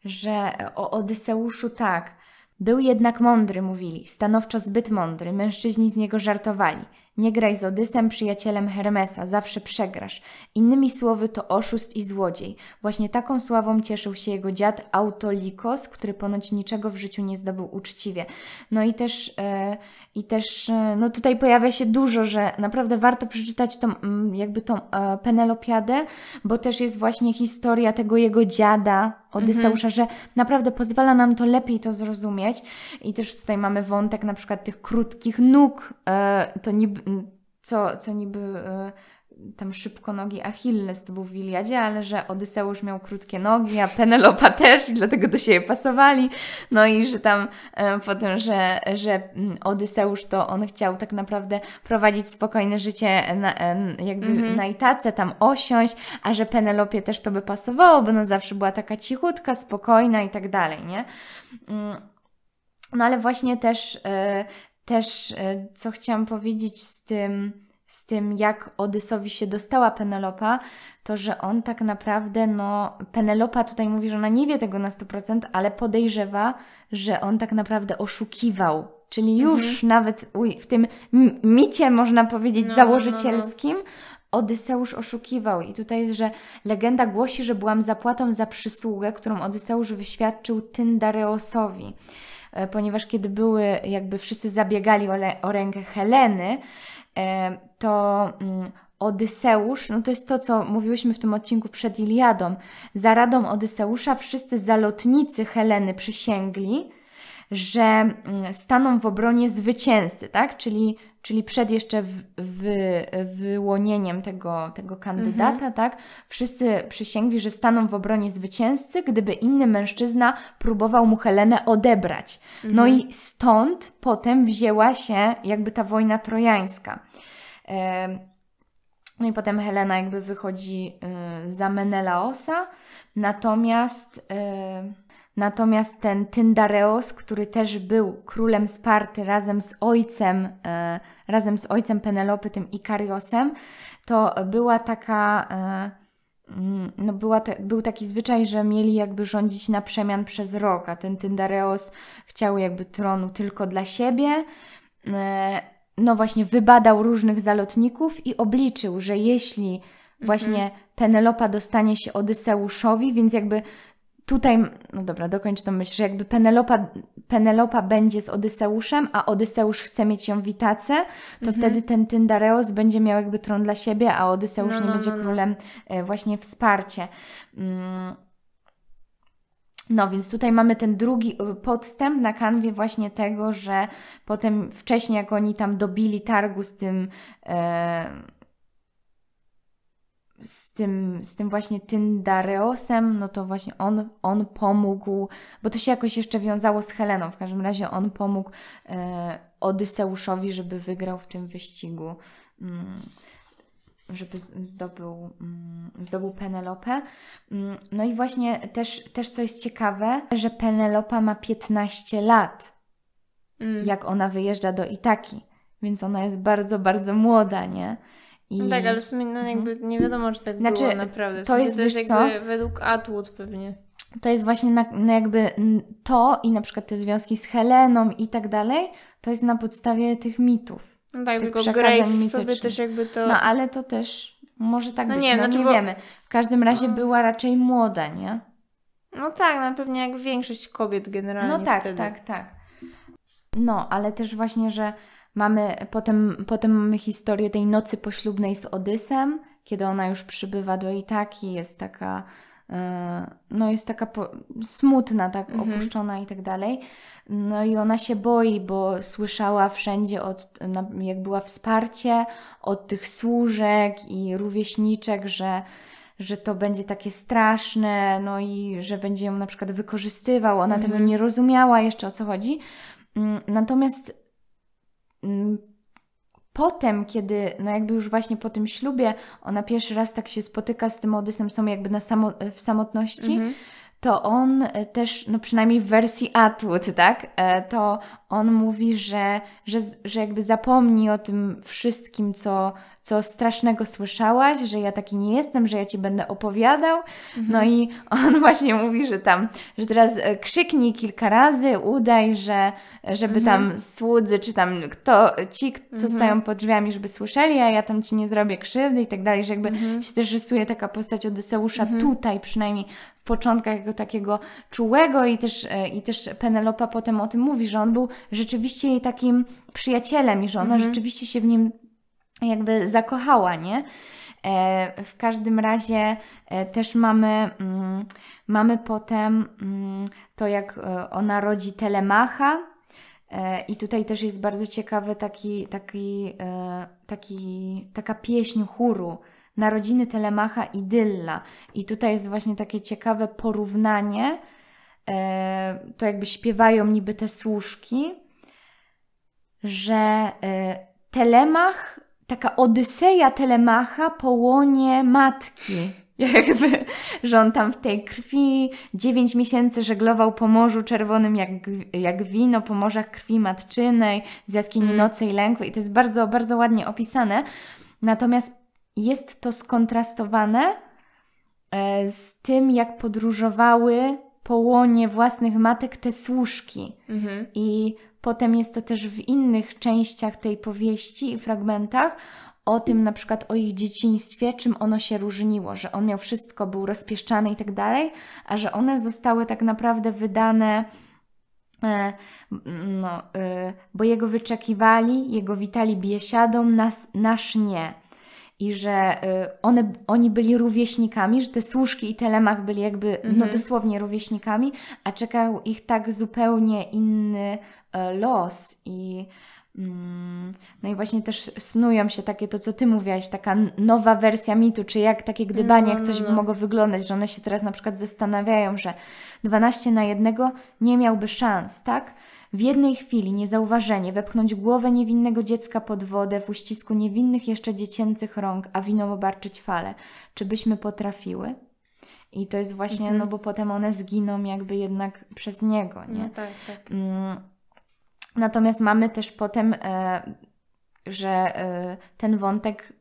że o Odyseuszu tak, był jednak mądry, mówili, stanowczo zbyt mądry, mężczyźni z niego żartowali. Nie graj z Odysem, przyjacielem Hermesa, zawsze przegrasz. Innymi słowy, to oszust i złodziej. Właśnie taką sławą cieszył się jego dziad Autolikos, który ponoć niczego w życiu nie zdobył uczciwie. No i też, e, i też e, no tutaj pojawia się dużo, że naprawdę warto przeczytać tą, mm, jakby tą e, Penelopiadę, bo też jest właśnie historia tego jego dziada, Odyseusza, mhm. że naprawdę pozwala nam to lepiej to zrozumieć. I też tutaj mamy wątek na przykład tych krótkich nóg, e, to niby, co, co niby e, tam szybko nogi Achilles to był w Iliadzie, ale że Odyseusz miał krótkie nogi, a Penelopa też i dlatego do siebie pasowali. No i że tam e, potem, że, że mm, Odyseusz to on chciał tak naprawdę prowadzić spokojne życie na, e, jakby mm -hmm. na Itace, tam osiąść, a że Penelopie też to by pasowało, bo ona zawsze była taka cichutka, spokojna i tak dalej, nie? Mm. No ale właśnie też, e, też co chciałam powiedzieć z tym z tym, jak Odysowi się dostała Penelopa, to że on tak naprawdę, no, Penelopa tutaj mówi, że ona nie wie tego na 100%, ale podejrzewa, że on tak naprawdę oszukiwał. Czyli już mhm. nawet w tym micie, można powiedzieć, no, założycielskim, no, no. Odyseusz oszukiwał. I tutaj jest, że legenda głosi, że byłam zapłatą za przysługę, którą Odyseusz wyświadczył Tyndareosowi. E, ponieważ kiedy były, jakby wszyscy zabiegali o, o rękę Heleny, e, to mm, Odyseusz, no to jest to, co mówiłyśmy w tym odcinku przed Iliadą. Za radą Odyseusza wszyscy zalotnicy Heleny przysięgli, że mm, staną w obronie zwycięzcy, tak? Czyli, czyli przed jeszcze w, w, wyłonieniem tego, tego kandydata, Mhm. tak? Wszyscy przysięgli, że staną w obronie zwycięzcy, gdyby inny mężczyzna próbował mu Helenę odebrać. No Mhm. i stąd potem wzięła się jakby ta wojna trojańska. No i potem Helena jakby wychodzi y, za Menelaosa, natomiast, y, natomiast ten Tyndareos, który też był królem Sparty razem z ojcem, y, razem z ojcem Penelopy, tym Ikariosem, to była taka, mm, no była te, był taki zwyczaj, że mieli jakby rządzić na przemian przez rok, a ten Tyndareos chciał jakby tronu tylko dla siebie. No właśnie wybadał różnych zalotników i obliczył, że jeśli właśnie Penelopa dostanie się Odyseuszowi, więc jakby tutaj, no dobra, dokończę tą myśl, że jakby Penelopa, Penelopa będzie z Odyseuszem, a Odyseusz chce mieć ją w Itace, to wtedy ten Tyndareos będzie miał jakby tron dla siebie, a Odyseusz No, nie no, będzie no, no. królem e, właśnie wsparcie. Mm. No, więc tutaj mamy ten drugi y, podstęp na kanwie właśnie tego, że potem wcześniej, jak oni tam dobili targu z tym, e, z tym, z tym właśnie Tyndareosem, no to właśnie on, on pomógł, bo to się jakoś jeszcze wiązało z Heleną, w każdym razie on pomógł e, Odyseuszowi, żeby wygrał w tym wyścigu. Mm żeby zdobył, mm, zdobył Penelopę. Mm, No i właśnie też, też co jest ciekawe, że Penelopa ma 15 lat, Mm. jak ona wyjeżdża do Itaki, więc ona jest bardzo, bardzo młoda, nie? I No tak, ale w sumie no, jakby nie wiadomo, czy tak Znaczy, było naprawdę. W to jest, to jest wiesz jakby według Atwood pewnie. to jest właśnie na, na jakby to i na przykład te związki z Heleną i tak dalej, to jest na podstawie tych mitów. No tak, tylko Graves sobie też jakby to... No ale to też może tak No być, nie, no znaczy, nie bo- wiemy. W każdym razie No. była raczej młoda, nie? No tak, no pewnie jak większość kobiet generalnie No tak, wtedy. tak, tak. No, ale też właśnie, że mamy potem, potem mamy historię tej nocy poślubnej z Odysem, kiedy ona już przybywa do Itaki, jest taka no jest taka po, smutna, tak Mhm. opuszczona i tak dalej. No i ona się boi, bo słyszała wszędzie, od, jak była wsparcie od tych służek i rówieśniczek, że że to będzie takie straszne, no i że będzie ją na przykład wykorzystywał. Ona tego nie rozumiała jeszcze o co chodzi. Mm, Natomiast mm, potem, kiedy, no jakby już właśnie po tym ślubie, ona pierwszy raz tak się spotyka z tym Odysem, są jakby na samo, w samotności, Mhm. to on e, też, no przynajmniej w wersji Atwood, tak, e, to on mówi, że, że, że jakby zapomnij o tym wszystkim, co, co strasznego słyszałaś, że ja taki nie jestem, że ja ci będę opowiadał. No i on właśnie mówi, że tam, że teraz e, krzyknij kilka razy, udaj, że żeby tam słudzy, czy tam kto, ci, co stają pod drzwiami, żeby słyszeli, a ja tam ci nie zrobię krzywdy i tak dalej, że jakby się też rysuje taka postać Odyseusza tutaj przynajmniej w początkach jako takiego czułego i też, e, i też Penelopa potem o tym mówi, że on był rzeczywiście jej takim przyjacielem i że ona rzeczywiście się w nim jakby zakochała, nie? E, w każdym razie e, też mamy, mm, mamy potem mm, to, jak e, ona rodzi Telemacha. E, I tutaj też jest bardzo ciekawy taki, taki, e, taki, taka pieśń chóru. Narodziny Telemacha Idylla. I tutaj jest właśnie takie ciekawe porównanie. E, to jakby śpiewają niby te służki, że e, Telemach, taka Odyseja Telemacha po łonie matki. Jakby, że on tam w tej krwi dziewięć miesięcy żeglował po Morzu Czerwonym jak, jak wino, po morzach krwi matczynej, z jaskini Mm. nocy i lęku. I to jest bardzo, bardzo ładnie opisane. Natomiast jest to skontrastowane e, z tym, jak podróżowały po łonie własnych matek te służki. Mhm. I potem jest to też w innych częściach tej powieści i fragmentach o tym na przykład o ich dzieciństwie, czym ono się różniło, że on miał wszystko, był rozpieszczany i tak dalej, a że one zostały tak naprawdę wydane e, no, e, bo jego wyczekiwali, jego witali biesiadą, nas, nasz nie. I że y, one, oni byli rówieśnikami, że te służki i Telemach byli jakby no Mhm. dosłownie rówieśnikami, a czekał ich tak zupełnie inny e, los i mm, no i właśnie też snują się takie to, co ty mówiłaś, taka nowa wersja mitu, czy jak takie gdybanie, No, jak no, coś by no. mogło wyglądać, że one się teraz na przykład zastanawiają, że 12 na jednego nie miałby szans, tak? W jednej chwili niezauważenie wepchnąć głowę niewinnego dziecka pod wodę w uścisku niewinnych jeszcze dziecięcych rąk, a winą obarczyć fale. Czy byśmy potrafiły? I to jest właśnie, Mhm. no bo potem one zginą jakby jednak przez niego, nie? No tak, tak. Mm, Natomiast mamy też potem, e, że e, ten wątek,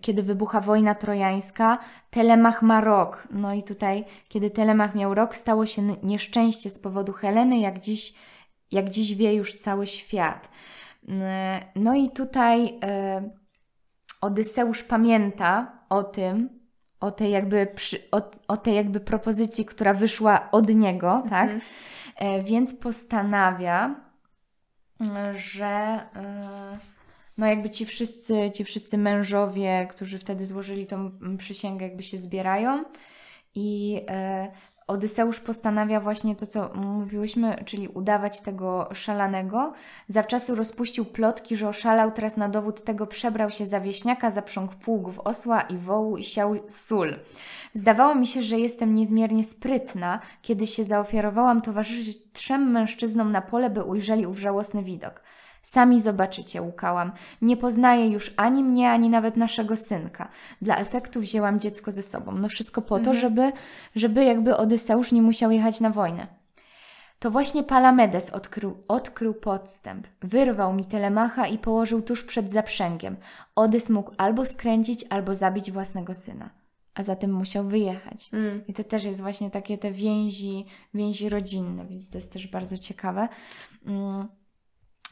kiedy wybucha wojna trojańska, Telemach ma rok. No i tutaj, kiedy Telemach miał rok, stało się nieszczęście z powodu Heleny, jak dziś, jak dziś wie już cały świat. Mm, No i tutaj e, Odyseusz pamięta o tym, o tej jakby, przy, o, o tej jakby propozycji, która wyszła od niego, tak? Mhm. E, więc postanawia, że no jakby ci wszyscy, ci wszyscy mężowie, którzy wtedy złożyli tą przysięgę, jakby się zbierają i Odyseusz postanawia właśnie to, co mówiłyśmy, czyli udawać tego szalanego. Zawczasu rozpuścił plotki, że oszalał, teraz na dowód tego przebrał się za wieśniaka, zaprzągł pługów osła i wołu i siał sól. Zdawało mi się, że jestem niezmiernie sprytna, kiedy się zaofiarowałam towarzyszyć trzem mężczyznom na pole, by ujrzeli ów żałosny widok. Sami zobaczycie, łukałam. Nie poznaję już ani mnie, ani nawet naszego synka. Dla efektu wzięłam dziecko ze sobą. No wszystko po to, żeby, żeby jakby Odyseusz nie musiał jechać na wojnę. To właśnie Palamedes odkrył, odkrył podstęp. Wyrwał mi Telemacha i położył tuż przed zaprzęgiem. Odys mógł albo skręcić, albo zabić własnego syna. A zatem musiał wyjechać. Mm. I to też jest właśnie takie te więzi, więzi rodzinne, więc to jest też bardzo ciekawe. Mm.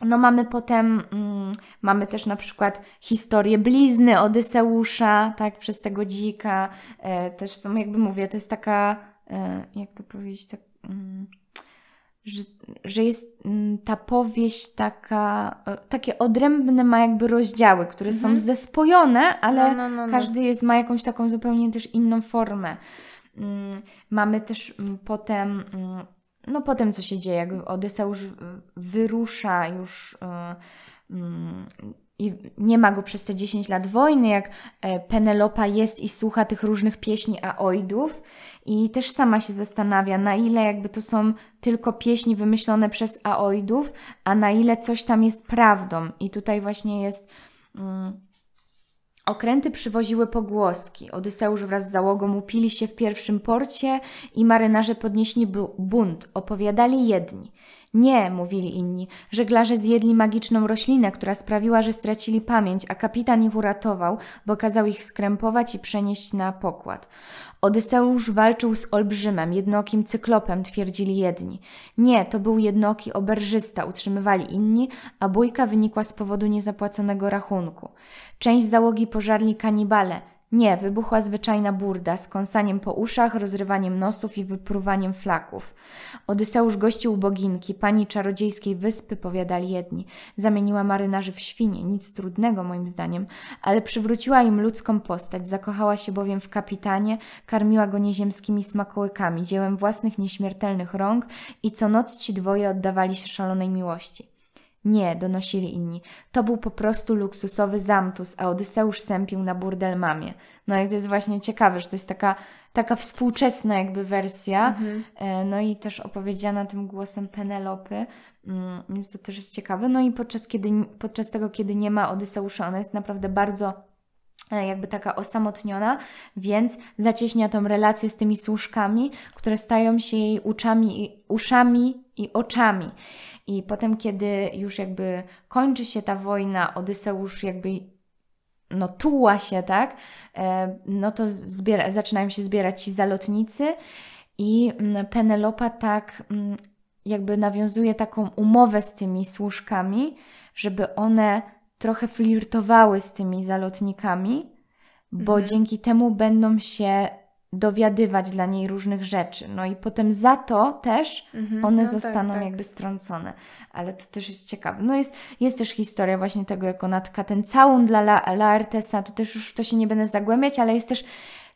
No mamy potem, mm, mamy też na przykład historię blizny Odyseusza, tak, przez tego dzika. E, też są, jakby mówię, to jest taka, e, jak to powiedzieć, tak, mm, że, że jest mm, ta powieść taka, e, takie odrębne ma jakby rozdziały, które są Mhm. zespojone, ale No, no, no, no. każdy jest, ma jakąś taką zupełnie też inną formę. Mm, Mamy też mm, potem, mm, no potem co się dzieje, jak Odyseusz wyrusza już y, mm, i nie ma go przez te 10 lat wojny, jak e, Penelopa jest i słucha tych różnych pieśni Aoidów i też sama się zastanawia, na ile jakby to są tylko pieśni wymyślone przez Aoidów, a na ile coś tam jest prawdą. I tutaj właśnie jest... Okręty przywoziły pogłoski. Odyseusz wraz z załogą upili się w pierwszym porcie i marynarze podnieśli bu- bunt. Opowiadali jedni. Nie, mówili inni. Żeglarze zjedli magiczną roślinę, która sprawiła, że stracili pamięć, a kapitan ich uratował, bo kazał ich skrępować i przenieść na pokład. Odyseusz walczył z olbrzymem, jednookim cyklopem, twierdzili jedni. Nie, to był jednooki oberżysta, utrzymywali inni, a bójka wynikła z powodu niezapłaconego rachunku. Część załogi pożarli kanibale. Nie, wybuchła zwyczajna burda z kąsaniem po uszach, rozrywaniem nosów i wypruwaniem flaków. Odyseusz gościł boginki, pani czarodziejskiej wyspy, powiadali jedni. Zamieniła marynarzy w świnie, nic trudnego moim zdaniem, ale przywróciła im ludzką postać, zakochała się bowiem w kapitanie, karmiła go nieziemskimi smakołykami, dziełem własnych nieśmiertelnych rąk i co noc ci dwoje oddawali się szalonej miłości. Nie, donosili inni. To był po prostu luksusowy zamtus, a Odyseusz sępił na burdel mamie. No i to jest właśnie ciekawe, że to jest taka, taka współczesna jakby wersja, Mhm. e, no i też opowiedziana tym głosem Penelopy, mm, więc to też jest ciekawe. No i podczas, kiedy, podczas tego, kiedy nie ma Odyseusza, ona jest naprawdę bardzo e, jakby taka osamotniona, więc zacieśnia tą relację z tymi służkami, które stają się jej uczami i, uszami i oczami. I potem, kiedy już jakby kończy się ta wojna, Odyseusz jakby no tuła się, tak, e, no to zbiera, zaczynają się zbierać ci zalotnicy i mm, Penelopa tak mm, jakby nawiązuje taką umowę z tymi służkami, żeby one trochę flirtowały z tymi zalotnikami, bo Mhm. dzięki temu będą się dowiadywać dla niej różnych rzeczy. No i potem za to też Mhm. one No tak, zostaną tak. jakby strącone. Ale to też jest ciekawe. No jest, jest też historia właśnie tego, jak ona tka ten całun dla La- Laertesa, to też już w to się nie będę zagłębiać, ale jest też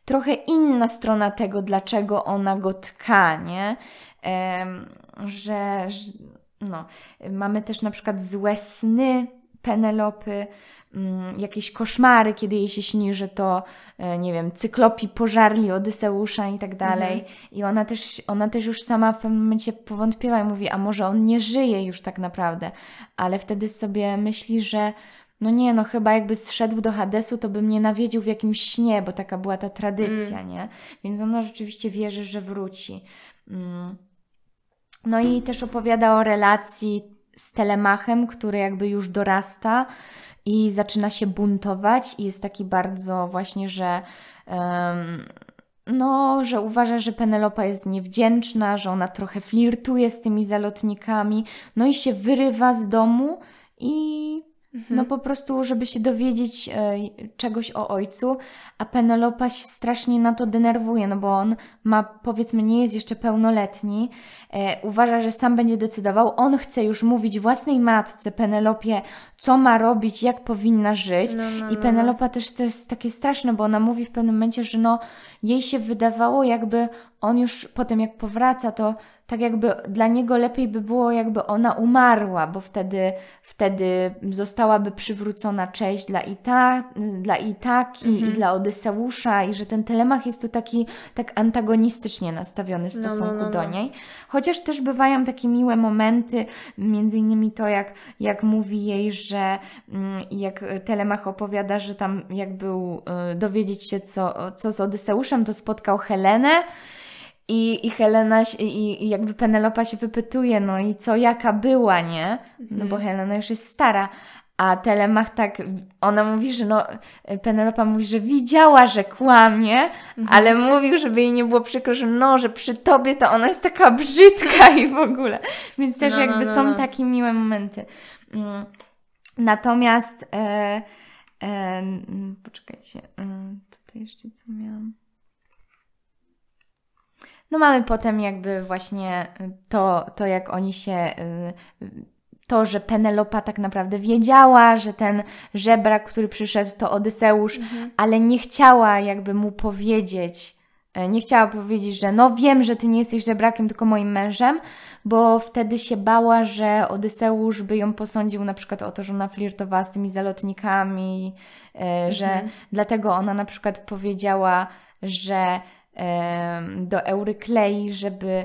trochę inna strona tego, dlaczego ona go tka, nie? Em, że, że no, mamy też na przykład złe sny Penelopy, mm, jakieś koszmary, kiedy jej się śni, że to, e, nie wiem, cyklopi pożarli Odyseusza i tak dalej. I ona też, ona też już sama w pewnym momencie powątpiła i mówi, a może on nie żyje już tak naprawdę. Ale wtedy sobie myśli, że no nie, no chyba jakby zszedł do Hadesu, to by mnie nawiedził w jakimś śnie, bo taka była ta tradycja, nie? Więc ona rzeczywiście wierzy, że wróci. Mm. No i też opowiada o relacji z Telemachem, który jakby już dorasta i zaczyna się buntować i jest taki bardzo właśnie, że em, no, że uważa, że Penelopa jest niewdzięczna, że ona trochę flirtuje z tymi zalotnikami, no i się wyrywa z domu i no po prostu, żeby się dowiedzieć e, czegoś o ojcu, a Penelopa się strasznie na to denerwuje, no bo on ma, powiedzmy, nie jest jeszcze pełnoletni, e, uważa, że sam będzie decydował, on chce już mówić własnej matce, Penelopie, co ma robić, jak powinna żyć. No, no, i no, Penelopa też to jest takie straszne, bo ona mówi w pewnym momencie, że no jej się wydawało jakby on już potem jak powraca, to tak jakby dla niego lepiej by było, jakby ona umarła, bo wtedy, wtedy zostałaby przywrócona cześć dla, Ita, dla Itaki Mhm. i dla Odyseusza i że ten Telemach jest tu taki tak antagonistycznie nastawiony w No, no, stosunku no, do no. niej. Chociaż też bywają takie miłe momenty, między innymi to, jak, jak mówi jej, że mm, jak Telemach opowiada, że tam jak był y, dowiedzieć się, co, co z Odyseuszem, to spotkał Helenę. I, I Helena, i, i jakby Penelopa się wypytuje, no i co, jaka była, nie? No bo Helena już jest stara. A Telemach tak, ona mówi, że no, Penelopa mówi, że widziała, że kłamie, ale mówił, żeby jej nie było przykro, że no, że przy tobie to ona jest taka brzydka i w ogóle. Więc też No, no, jakby no, są no. takie miłe momenty. Mm. Natomiast, e, e, poczekajcie, e, tutaj jeszcze co miałam. No mamy potem jakby właśnie to, to jak oni się, y, to, że Penelopa tak naprawdę wiedziała, że ten żebrak, który przyszedł, to Odyseusz, ale nie chciała jakby mu powiedzieć, e, nie chciała powiedzieć, że no wiem, że ty nie jesteś żebrakiem, tylko moim mężem, bo wtedy się bała, że Odyseusz by ją posądził na przykład o to, że ona flirtowała z tymi zalotnikami, że dlatego ona na przykład powiedziała, że do Euryklei, żeby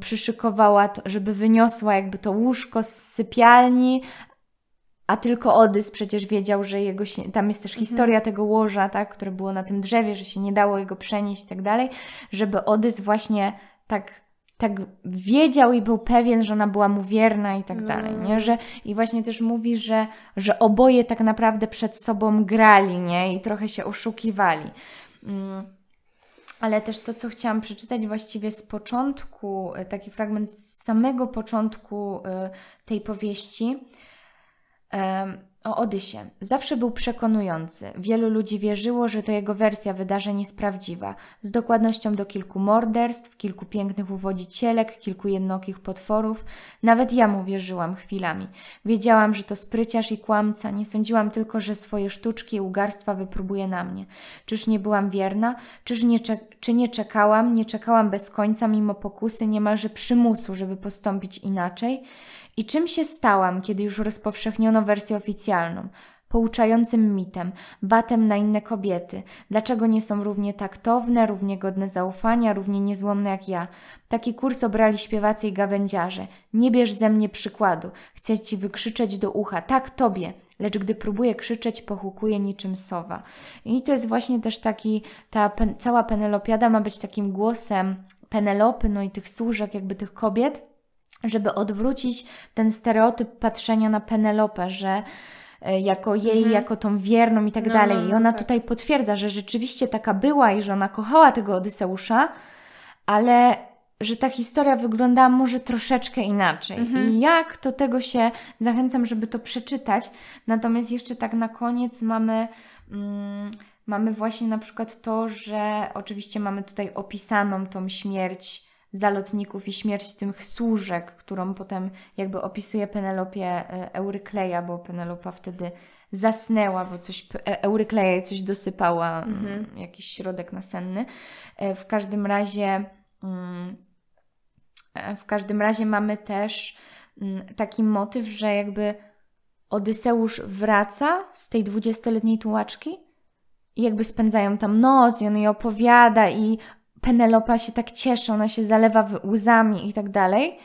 przyszykowała, to, żeby wyniosła jakby to łóżko z sypialni, a tylko Odys przecież wiedział, że jego się, tam jest też historia tego łoża, tak, które było na tym drzewie, że się nie dało jego przenieść i tak dalej, żeby Odys właśnie tak tak wiedział i był pewien, że ona była mu wierna i tak No. dalej, nie? Że, I właśnie też mówi, że, że oboje tak naprawdę przed sobą grali, nie? I trochę się oszukiwali. Mm. Ale też to, co chciałam przeczytać właściwie z początku, e, taki fragment z samego początku e, tej powieści o Odysie. Zawsze był przekonujący. Wielu ludzi wierzyło, że to jego wersja wydarzeń jest prawdziwa. Z dokładnością do kilku morderstw, kilku pięknych uwodzicielek, kilku jednokich potworów. Nawet ja mu wierzyłam chwilami. Wiedziałam, że to spryciarz i kłamca. Nie sądziłam tylko, że swoje sztuczki i ugarstwa wypróbuje na mnie. Czyż nie byłam wierna? Czyż nie, czy nie czekałam? Nie czekałam bez końca, mimo pokusy, niemalże przymusu, żeby postąpić inaczej? I czym się stałam, kiedy już rozpowszechniono wersję oficjalną? Pouczającym mitem, batem na inne kobiety. Dlaczego nie są równie taktowne, równie godne zaufania, równie niezłomne jak ja? Taki kurs obrali śpiewacy i gawędziarze. Nie bierz ze mnie przykładu. Chcę ci wykrzyczeć do ucha. Tak, tobie. Lecz gdy próbuję krzyczeć, pochukuje niczym sowa. I to jest właśnie też taki, ta pen, cała Penelopiada ma być takim głosem Penelopy, no i tych służek, jakby tych kobiet, żeby odwrócić ten stereotyp patrzenia na Penelopę, że e, jako jej, jako tą wierną i tak Mhm. No, dalej. no, I no, ona tak. tutaj potwierdza, że rzeczywiście taka była i że ona kochała tego Odyseusza, ale że ta historia wyglądała może troszeczkę inaczej. Mhm. I jak to tego się zachęcam, żeby to przeczytać. Natomiast jeszcze tak na koniec mamy. Mm, mamy właśnie na przykład to, że oczywiście mamy tutaj opisaną tą śmierć zalotników i śmierć tych służek, którą potem jakby opisuje Penelopie e, Eurykleja, bo Penelopa wtedy zasnęła, bo coś e, Eurykleja jej coś dosypała, mm, Mhm. jakiś środek nasenny. E, W każdym razie mm, w każdym razie mamy też mm, taki motyw, że jakby Odyseusz wraca z tej dwudziestoletniej tułaczki i jakby spędzają tam noc i on jej opowiada i Penelopa się tak cieszy, ona się zalewa łzami i tak dalej.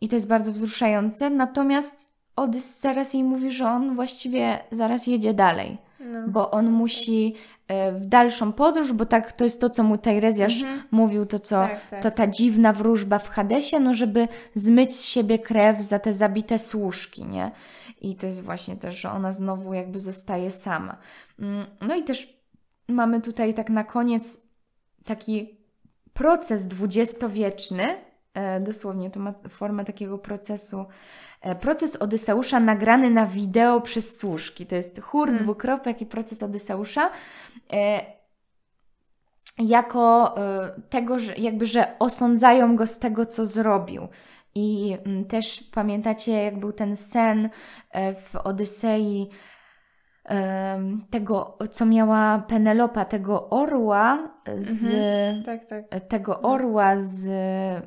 I to jest bardzo wzruszające. Natomiast Odys zaraz jej mówi, że on właściwie zaraz jedzie dalej, No. bo on musi e, w dalszą podróż, bo tak to jest to, co mu Tajrezjasz Mhm. mówił, to co Tak, tak. to ta dziwna wróżba w Hadesie, no żeby zmyć z siebie krew za te zabite służki, nie? I to jest właśnie też, że ona znowu jakby zostaje sama. Mm, No i też mamy tutaj tak na koniec taki proces dwudziestowieczny, e, dosłownie to ma formę takiego procesu, e, proces Odyseusza nagrany na wideo przez służki. To jest chór, Hmm. dwukropek i proces Odyseusza. E, jako tego, że jakby, że osądzają go z tego, co zrobił. I mm, też pamiętacie, jak był ten sen w Odysei tego, co miała Penelopa, tego orła z Tak, tak. tego orła z,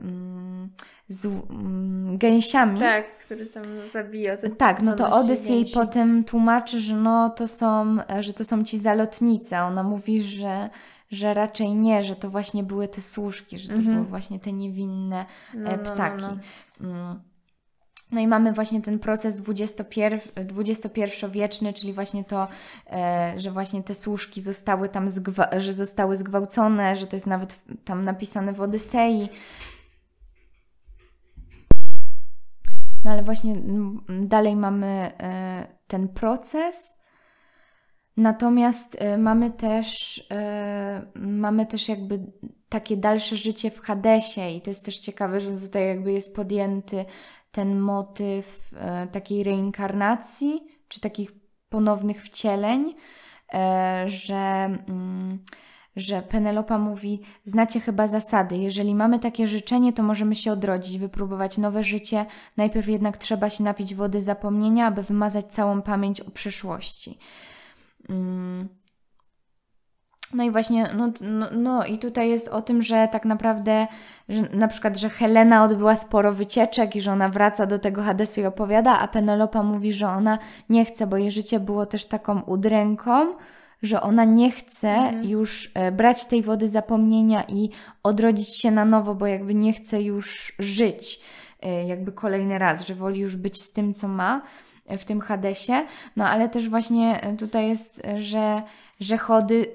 mm, z mm, gęsiami. Tak, który tam zabija. Te Tak, no to dwanaście Odys jej gęsi. potem tłumaczy, że no to są, że to są ci zalotnicy. Ona mówi, że, że raczej nie, że to właśnie były te służki, że to Mhm. były właśnie te niewinne No, e, no, no, ptaki. No. I mamy właśnie ten proces XXI-wieczny, czyli właśnie to, e, że właśnie te służki zostały tam, zgwa- że zostały zgwałcone, że to jest nawet tam napisane w Odysei. No ale właśnie mm, dalej mamy e, ten proces. Natomiast e, mamy też, mamy też jakby takie dalsze życie w Hadesie i to jest też ciekawe, że tutaj jakby jest podjęty ten motyw e, takiej reinkarnacji, czy takich ponownych wcieleń, e, że, mm, że Penelopa mówi: Znacie chyba zasady. Jeżeli mamy takie życzenie, to możemy się odrodzić, wypróbować nowe życie. Najpierw jednak trzeba się napić wody zapomnienia, aby wymazać całą pamięć o przeszłości. No i właśnie, no, no, no i tutaj jest o tym, że tak naprawdę, że na przykład, że Helena odbyła sporo wycieczek i że ona wraca do tego Hadesu i opowiada, a Penelopa mówi, że ona nie chce, bo jej życie było też taką udręką, że ona nie chce Mhm. już e, brać tej wody zapomnienia i odrodzić się na nowo, bo jakby nie chce już żyć e, jakby kolejny raz, że woli już być z tym, co ma e, w tym Hadesie. No ale też właśnie tutaj jest, że, że chody,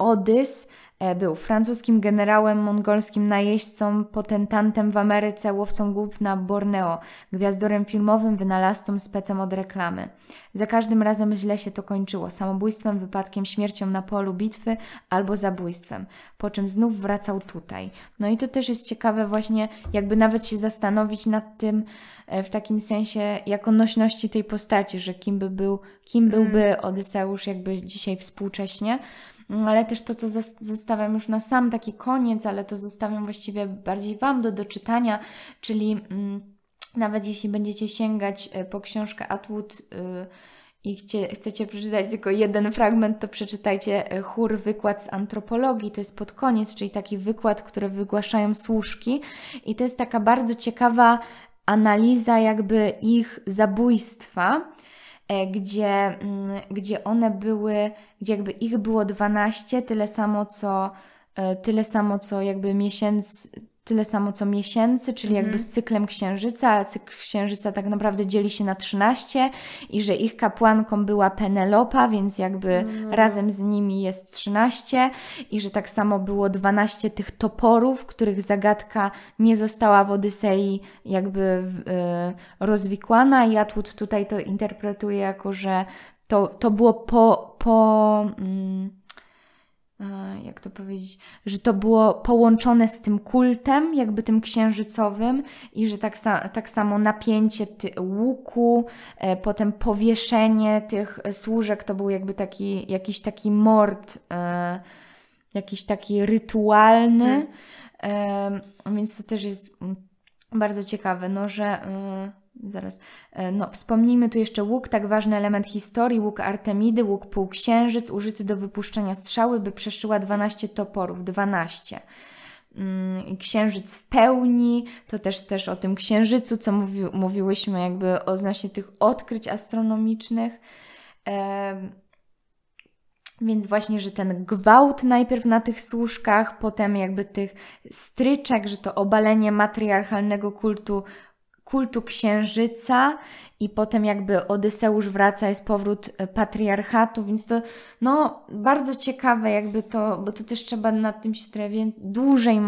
Odys e, był francuskim generałem, mongolskim najeźdźcą, potentantem w Ameryce, łowcą głup na Borneo, gwiazdorem filmowym, wynalazcą, specem od reklamy. Za każdym razem źle się to kończyło, samobójstwem, wypadkiem, śmiercią na polu bitwy albo zabójstwem, po czym znów wracał tutaj. No i to też jest ciekawe właśnie, jakby nawet się zastanowić nad tym e, w takim sensie, jako nośności tej postaci, że kim by był, kim byłby Odyseusz jakby dzisiaj współcześnie. Mm, Ale też to, co zostawiam już na sam taki koniec, ale to zostawiam właściwie bardziej Wam do doczytania, czyli mm, nawet jeśli będziecie sięgać e, po książkę Atwood y, i chcecie przeczytać tylko jeden fragment, to przeczytajcie e, chór wykład z antropologii. To jest pod koniec, czyli taki wykład, który wygłaszają służki. I to jest taka bardzo ciekawa analiza jakby ich zabójstwa, e, gdzie, mm, gdzie one były, gdzie jakby ich było 12, tyle samo co, e, tyle samo co jakby miesięcy, tyle samo co miesięcy, czyli jakby z cyklem księżyca, ale cykl księżyca tak naprawdę dzieli się na 13 i że ich kapłanką była Penelopa, więc jakby razem z nimi jest 13 i że tak samo było 12 tych toporów, których zagadka nie została w Odysei jakby y, rozwikłana. I Atwood tutaj to interpretuje jako, że to, to było po, po mm, jak to powiedzieć, że to było połączone z tym kultem, jakby tym księżycowym i że tak, sa tak samo napięcie łuku, e, potem powieszenie tych służek to był jakby taki, jakiś taki mord, e, jakiś taki rytualny, hmm. e, więc to też jest bardzo ciekawe, no że e, Zaraz. E, no, wspomnijmy tu jeszcze łuk, tak ważny element historii, łuk Artemidy, łuk półksiężyc, użyty do wypuszczenia strzały, by przeszyła 12 toporów. 12. Mm, księżyc w pełni, to też, też o tym księżycu, co mówi, mówiłyśmy jakby odnośnie tych odkryć astronomicznych. E, więc właśnie, że ten gwałt najpierw na tych służkach, potem jakby tych stryczek, że to obalenie matriarchalnego kultu kultu księżyca i potem jakby Odyseusz wraca, jest powrót e, patriarchatu, więc to no bardzo ciekawe jakby to, bo to też trzeba nad tym się trochę dłużej,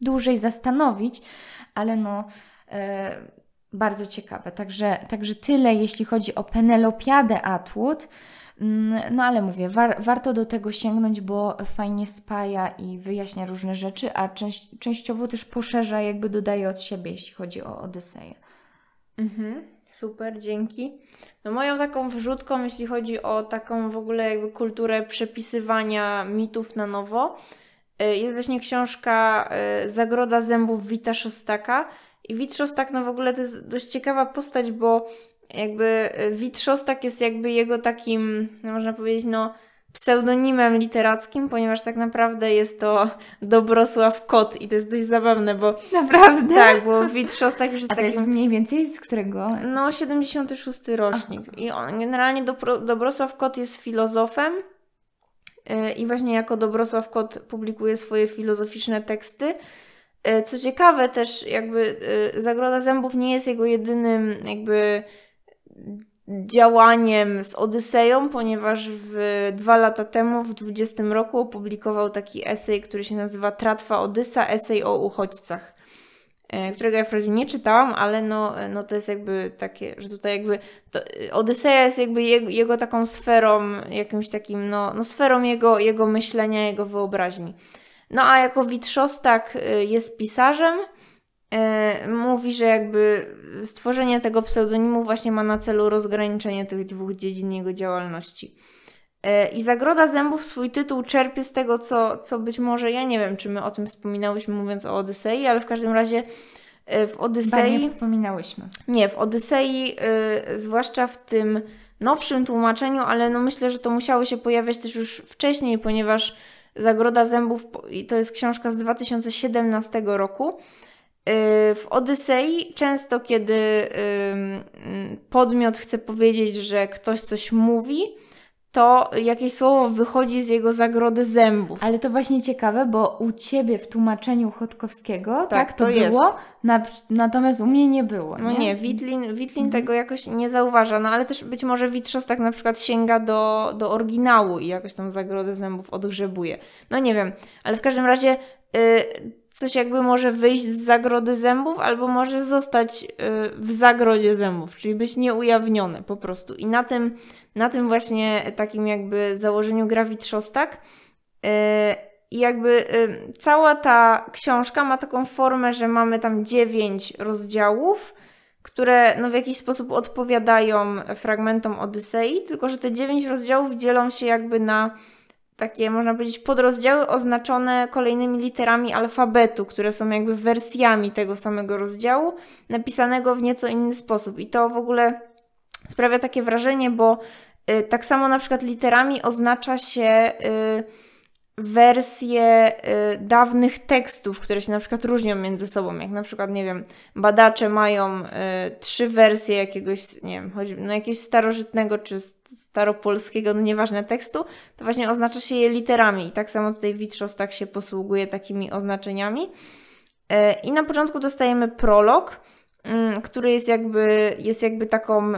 dłużej zastanowić, ale no e, bardzo ciekawe. Także, także tyle jeśli chodzi o Penelopiadę Atwood. Mm, no ale mówię, war, warto do tego sięgnąć, bo fajnie spaja i wyjaśnia różne rzeczy, a część, częściowo też poszerza, jakby dodaje od siebie, jeśli chodzi o Odyseję. Mhm, super, dzięki. No moją taką wrzutką, jeśli chodzi o taką w ogóle jakby kulturę przepisywania mitów na nowo, y, jest właśnie książka y, Zagroda zębów Wita Szostaka. I Wit Szostak, no w ogóle to jest dość ciekawa postać, bo jakby y, Witrzostak jest jakby jego takim, no można powiedzieć, no pseudonimem literackim, ponieważ tak naprawdę jest to Dobrosław Kot i to jest dość zabawne, bo... Naprawdę? Tak, bo Witrzostak już jest A to takim... jest mniej więcej z którego? No, 76 rocznik. Aha. I on, generalnie Dobro, Dobrosław Kot jest filozofem yy, i właśnie jako Dobrosław Kot publikuje swoje filozoficzne teksty. Yy, co ciekawe też jakby yy, Zagroda Zębów nie jest jego jedynym jakby działaniem z Odyseją, ponieważ w, dwa lata temu, w 20 roku, opublikował taki esej, który się nazywa Tratwa Odysa, esej o uchodźcach, e, którego ja wprawdzie nie czytałam, ale no, no to jest jakby takie, że tutaj jakby to, Odyseja jest jakby jego, jego, taką sferą, jakimś takim, no, no sferą jego, jego myślenia, jego wyobraźni. No a jako Witrzostak e, jest pisarzem, mówi, że jakby stworzenie tego pseudonimu właśnie ma na celu rozgraniczenie tych dwóch dziedzin jego działalności. E, I Zagroda Zębów swój tytuł czerpie z tego, co, co być może, ja nie wiem, czy my o tym wspominałyśmy mówiąc o Odysei, ale w każdym razie e, w Odysei... nie wspominałyśmy. Nie, w Odysei, zwłaszcza w tym nowszym tłumaczeniu, ale no myślę, że to musiało się pojawiać też już wcześniej, ponieważ Zagroda Zębów to jest książka z 2017 roku, w Odysei często, kiedy podmiot chce powiedzieć, że ktoś coś mówi, to jakieś słowo wychodzi z jego zagrody zębów. Ale to właśnie ciekawe, bo u ciebie w tłumaczeniu Chodkowskiego tak, tak to, to było, na, natomiast u mnie nie było. No nie, nie Witlin, Witlin mhm. tego jakoś nie zauważa, no ale też być może Witrzostak na przykład sięga do, do oryginału i jakoś tą zagrodę zębów odgrzebuje. No nie wiem, ale w każdym razie y, coś jakby może wyjść z zagrody zębów, albo może zostać y, w zagrodzie zębów, czyli być nieujawnione po prostu. I na tym, na tym właśnie takim jakby założeniu gra Trzostak. Y, I jakby y, cała ta książka ma taką formę, że mamy tam dziewięć rozdziałów, które no w jakiś sposób odpowiadają fragmentom Odysei, tylko że te dziewięć rozdziałów dzielą się jakby na takie, można powiedzieć, podrozdziały oznaczone kolejnymi literami alfabetu, które są jakby wersjami tego samego rozdziału, napisanego w nieco inny sposób. I to w ogóle sprawia takie wrażenie, bo y, tak samo na przykład literami oznacza się y, wersje y, dawnych tekstów, które się na przykład różnią między sobą. Jak na przykład, nie wiem, badacze mają y, trzy wersje jakiegoś, nie wiem, choć, no jakiegoś starożytnego czy staropolskiego, no nieważne tekstu, to właśnie oznacza się je literami. I tak samo tutaj Witrzos tak się posługuje takimi oznaczeniami. Y, I na początku dostajemy prolog, mm, który jest jakby, jest jakby taką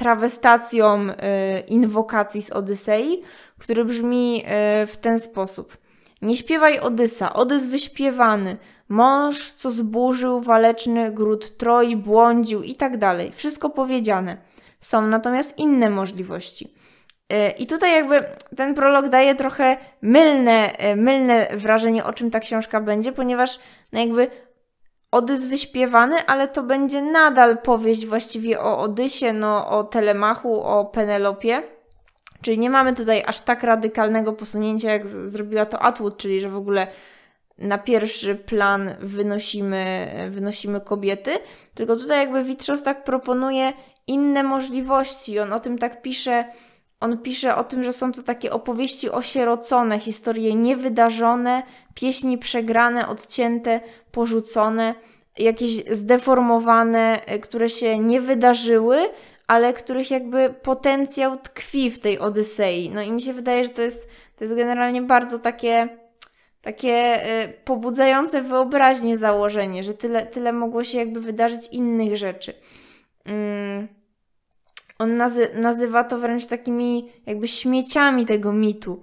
trawestacją y, inwokacji z Odysei, który brzmi e, w ten sposób. Nie śpiewaj Odysa, Odys wyśpiewany, mąż, co zburzył waleczny gród Troi, błądził i tak dalej. Wszystko powiedziane. Są natomiast inne możliwości. E, I tutaj jakby ten prolog daje trochę mylne, e, mylne wrażenie, o czym ta książka będzie, ponieważ no jakby Odys wyśpiewany, ale to będzie nadal powieść właściwie o Odysie, no o Telemachu, o Penelopie. Czyli nie mamy tutaj aż tak radykalnego posunięcia, jak zrobiła to Atwood, czyli że w ogóle na pierwszy plan wynosimy, wynosimy kobiety, tylko tutaj jakby Witrzos tak proponuje inne możliwości. On o tym tak pisze, on pisze o tym, że są to takie opowieści osierocone, historie niewydarzone, pieśni przegrane, odcięte, porzucone, jakieś zdeformowane, e, które się nie wydarzyły, ale których jakby potencjał tkwi w tej Odysei. No i mi się wydaje, że to jest, to jest generalnie bardzo takie, takie y, pobudzające wyobraźnię założenie, że tyle, tyle mogło się jakby wydarzyć innych rzeczy. Mm. On nazy nazywa to wręcz takimi jakby śmieciami tego mitu.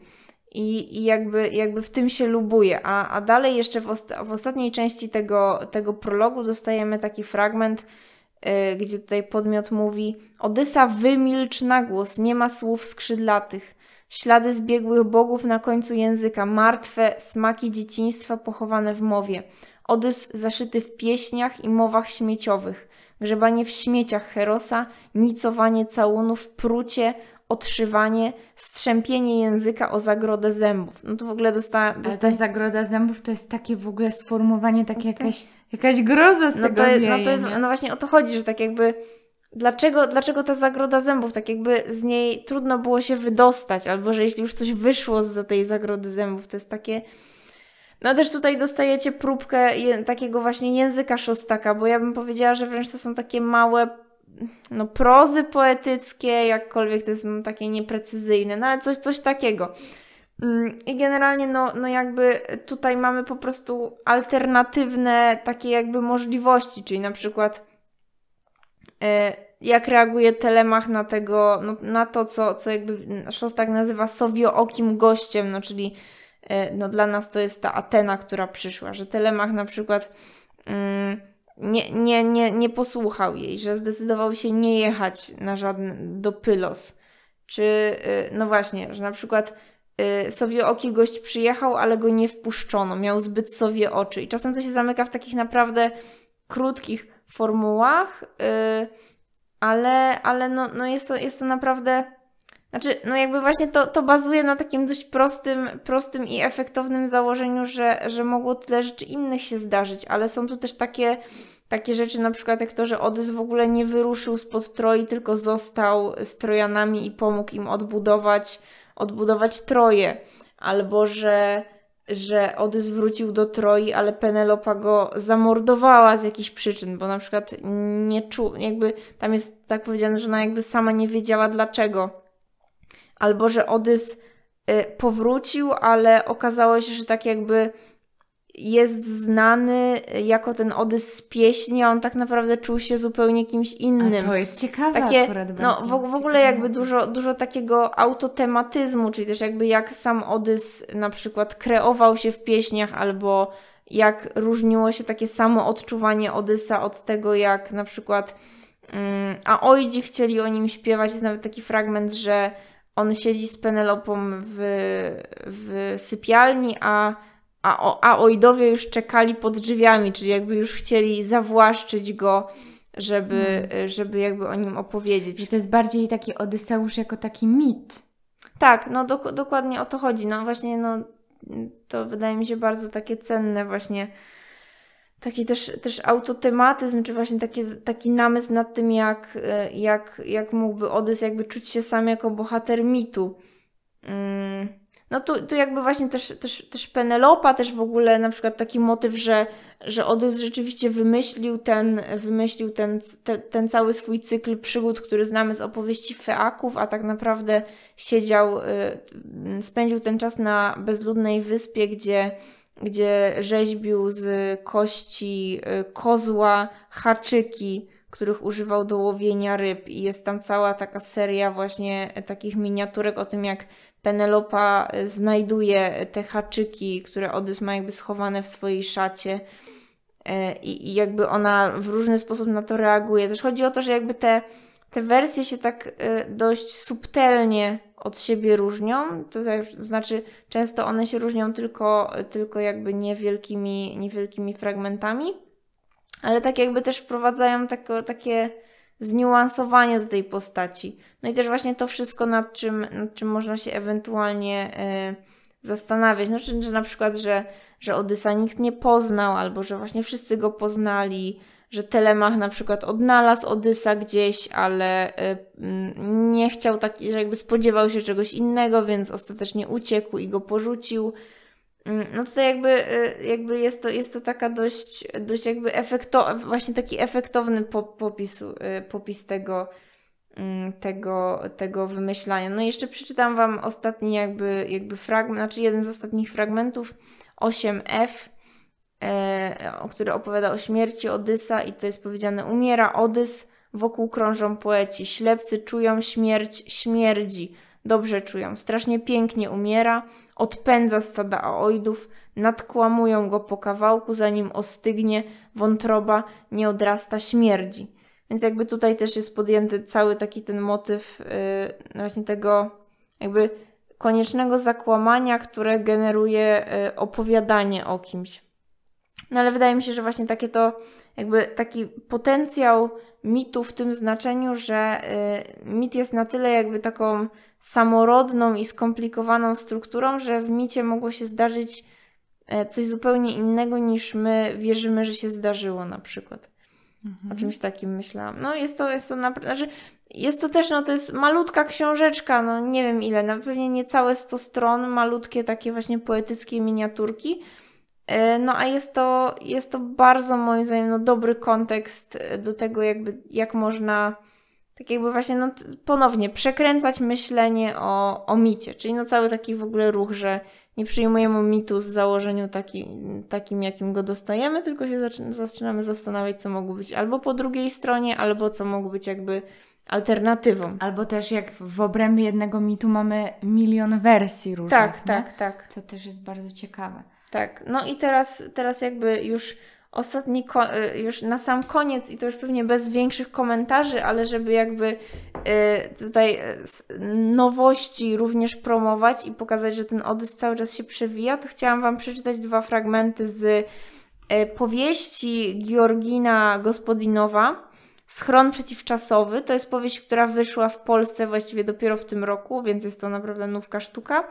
I, i jakby, jakby w tym się lubuje. A, a dalej jeszcze w, osta w ostatniej części tego, tego prologu dostajemy taki fragment, gdzie tutaj podmiot mówi Odysa wymilcz na głos, nie ma słów skrzydlatych. Ślady zbiegłych bogów na końcu języka, martwe smaki dzieciństwa pochowane w mowie. Odys zaszyty w pieśniach i mowach śmieciowych. Grzebanie w śmieciach Herosa, nicowanie całunów, prucie, odszywanie, strzępienie języka o zagrodę zębów. No to w ogóle dostała... Dosta... ta zagroda zębów to jest takie w ogóle sformułowanie, takie jakaś, jakaś groza z no tego to, wieje, no to jest, no właśnie o to chodzi, że tak jakby dlaczego, dlaczego ta zagroda zębów, tak jakby z niej trudno było się wydostać, albo że jeśli już coś wyszło z tej zagrody zębów, to jest takie... No też tutaj dostajecie próbkę je, takiego właśnie języka szostaka, bo ja bym powiedziała, że wręcz to są takie małe no, prozy poetyckie, jakkolwiek to jest takie nieprecyzyjne, no ale coś, coś takiego. Mm, I generalnie, no, no jakby tutaj mamy po prostu alternatywne takie jakby możliwości, czyli na przykład e, jak reaguje Telemach na tego, no, na to, co, co jakby Szostak nazywa sowiookim gościem, no czyli e, no dla nas to jest ta Atena, która przyszła, że Telemach na przykład mm, nie, nie, nie, nie posłuchał jej, że zdecydował się nie jechać na żaden do Pylos. Czy, y, no właśnie, że na przykład y, sowie oki gość przyjechał, ale go nie wpuszczono, miał zbyt sowie oczy. I czasem to się zamyka w takich naprawdę krótkich formułach, y, ale, ale no, no jest, to, jest to naprawdę. Znaczy, no jakby właśnie to, to bazuje na takim dość prostym, prostym i efektownym założeniu, że, że mogło tyle rzeczy innych się zdarzyć, ale są tu też takie takie rzeczy, na przykład jak to, że Odys w ogóle nie wyruszył spod Troi, tylko został z Trojanami i pomógł im odbudować, odbudować Troje. Albo, że, że Odys wrócił do Troi, ale Penelopa go zamordowała z jakichś przyczyn, bo na przykład nie czuł, jakby tam jest tak powiedziane, że ona jakby sama nie wiedziała dlaczego. Albo, że Odys y, powrócił, ale okazało się, że tak jakby jest znany jako ten Odys z pieśni, a on tak naprawdę czuł się zupełnie kimś innym. A to jest ciekawe Takie, akurat No w, w ogóle jakby dużo, dużo takiego autotematyzmu, czyli też jakby jak sam Odys na przykład kreował się w pieśniach, albo jak różniło się takie samo odczuwanie Odysa od tego, jak na przykład mm, a chcieli o nim śpiewać. Jest nawet taki fragment, że on siedzi z Penelopą w, w sypialni, a a, o, a Ojdowie już czekali pod drzwiami, czyli jakby już chcieli zawłaszczyć go, żeby, hmm. żeby jakby o nim opowiedzieć. Że to jest bardziej taki Odyseusz jako taki mit. Tak, no do, dokładnie o to chodzi. No właśnie, no to wydaje mi się bardzo takie cenne właśnie taki też, też autotematyzm, czy właśnie taki, taki namysł nad tym, jak, jak, jak mógłby Odys jakby czuć się sam jako bohater mitu. Mm no tu, tu jakby właśnie też, też, też Penelopa, też w ogóle na przykład taki motyw, że, że Odys rzeczywiście wymyślił ten, wymyślił ten, te, ten cały swój cykl przygód, który znamy z opowieści Feaków, a tak naprawdę siedział, y, spędził ten czas na bezludnej wyspie, gdzie, gdzie rzeźbił z kości y, kozła haczyki, których używał do łowienia ryb. I jest tam cała taka seria właśnie takich miniaturek o tym, jak Penelopa e, znajduje te haczyki, które Odys ma jakby schowane w swojej szacie e, i, jakby ona w różny sposób na to reaguje. Też chodzi o to, że jakby te, te wersje się tak e, dość subtelnie od siebie różnią. To znaczy, często one się różnią tylko, tylko jakby niewielkimi, niewielkimi fragmentami, ale tak jakby też wprowadzają tako, takie zniuansowanie do tej postaci. No i też właśnie to wszystko, nad czym, nad czym można się ewentualnie y, zastanawiać. No, że, że na przykład, że, że Odysa nikt nie poznał, albo że właśnie wszyscy go poznali, że Telemach na przykład odnalazł Odysa gdzieś, ale y, nie chciał tak, że jakby spodziewał się czegoś innego, więc ostatecznie uciekł i go porzucił. Mm, no tutaj jakby, y, jakby jest, to, jest to taka dość, dość jakby efekto, właśnie taki efektowny popis, y, popis tego, mm, tego, tego wymyślania. No i jeszcze przeczytam Wam ostatni jakby, jakby fragment, znaczy jeden z ostatnich fragmentów, 8F, e, który opowiada o śmierci Odysa i to jest powiedziane, umiera Odys, wokół krążą poeci, ślepcy czują śmierć, śmierdzi, dobrze czują, strasznie pięknie umiera, odpędza stada aoidów, nadkłamują go po kawałku, zanim ostygnie, wątroba nie odrasta, śmierdzi. Więc jakby tutaj też jest podjęty cały taki ten motyw yy, właśnie tego jakby koniecznego zakłamania, które generuje yy, opowiadanie o kimś. No ale wydaje mi się, że właśnie takie to jakby taki potencjał mitu w tym znaczeniu, że yy, mit jest na tyle jakby taką samorodną i skomplikowaną strukturą, że w micie mogło się zdarzyć e, coś zupełnie innego niż my wierzymy, że się zdarzyło na przykład. Mhm. O czymś takim myślałam. No jest to, jest to naprawdę, znaczy jest to też, no to jest malutka książeczka, no nie wiem ile, no pewnie niecałe 100 stron, malutkie takie właśnie poetyckie miniaturki, e, no a jest to, jest to bardzo moim zdaniem no, dobry kontekst do tego jakby, jak można tak jakby właśnie no, ponownie przekręcać myślenie o, o micie, czyli no cały taki w ogóle ruch, że nie przyjmujemy mitu z założeniu taki, takim, jakim go dostajemy, tylko się zaczynamy zastanawiać, co mogło być albo po drugiej stronie, albo co mogło być jakby alternatywą. Albo też jak w obrębie jednego mitu mamy milion wersji różnych. Tak, nie? tak, tak. Co też jest bardzo ciekawe. Tak, no i teraz, teraz jakby już ostatni, y, już na sam koniec, i to już pewnie bez większych komentarzy, ale żeby jakby y, tutaj y, nowości również promować i pokazać, że ten Odys cały czas się przewija, to chciałam Wam przeczytać dwa fragmenty z powieści Georgina Gospodinowa. Schron przeciwczasowy to jest powieść, która wyszła w Polsce właściwie dopiero w tym roku, więc jest to naprawdę nówka sztuka.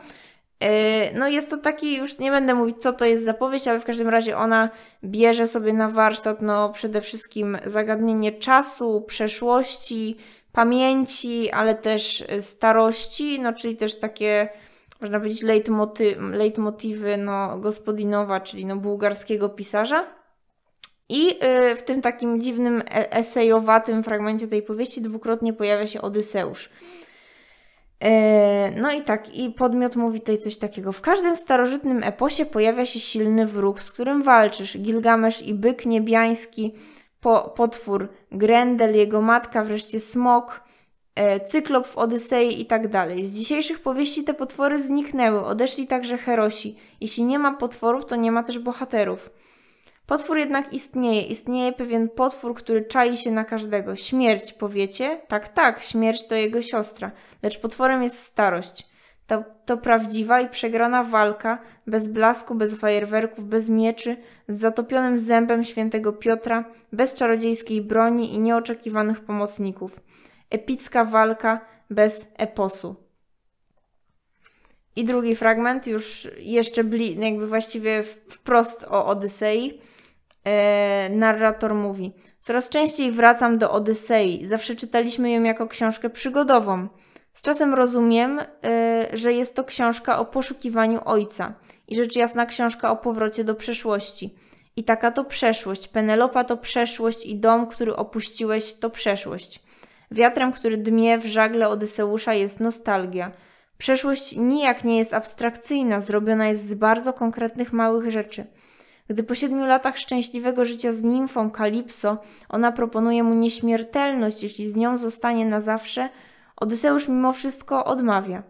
E, no jest to taki, już nie będę mówić co to jest zapowiedź, ale w każdym razie ona bierze sobie na warsztat no przede wszystkim zagadnienie czasu, przeszłości, pamięci, ale też starości, no czyli też takie można powiedzieć leitmoty, leitmotywy no, gospodinowa, czyli no, bułgarskiego pisarza. I y, w tym takim dziwnym e, esejowatym fragmencie tej powieści dwukrotnie pojawia się Odyseusz. E, no i tak, i podmiot mówi tutaj coś takiego. W każdym starożytnym eposie pojawia się silny wróg, z którym walczysz. Gilgamesz i byk niebiański, po, potwór Grendel, jego matka, wreszcie smok, e, cyklop w Odysei i tak dalej. Z dzisiejszych powieści te potwory zniknęły, odeszli także herosi. Jeśli nie ma potworów, to nie ma też bohaterów. Potwór jednak istnieje. Istnieje pewien potwór, który czai się na każdego. Śmierć, powiecie? Tak, tak, śmierć to jego siostra. Lecz potworem jest starość. To, to prawdziwa i przegrana walka, bez blasku, bez fajerwerków, bez mieczy, z zatopionym zębem świętego Piotra, bez czarodziejskiej broni i nieoczekiwanych pomocników. Epicka walka bez eposu. I drugi fragment, już jeszcze bli, jakby właściwie wprost o Odysei narrator mówi: Coraz częściej wracam do Odysei. Zawsze czytaliśmy ją jako książkę przygodową. Z czasem rozumiem, e, że jest to książka o poszukiwaniu ojca i rzecz jasna książka o powrocie do przeszłości. I taka to przeszłość. Penelopa to przeszłość i dom, który opuściłeś, to przeszłość. Wiatrem, który dmie w żagle Odyseusza jest nostalgia. Przeszłość nijak nie jest abstrakcyjna, zrobiona jest z bardzo konkretnych małych rzeczy. Gdy po siedmiu latach szczęśliwego życia z nimfą Kalipso ona proponuje mu nieśmiertelność, jeśli z nią zostanie na zawsze, Odyseusz mimo wszystko odmawia.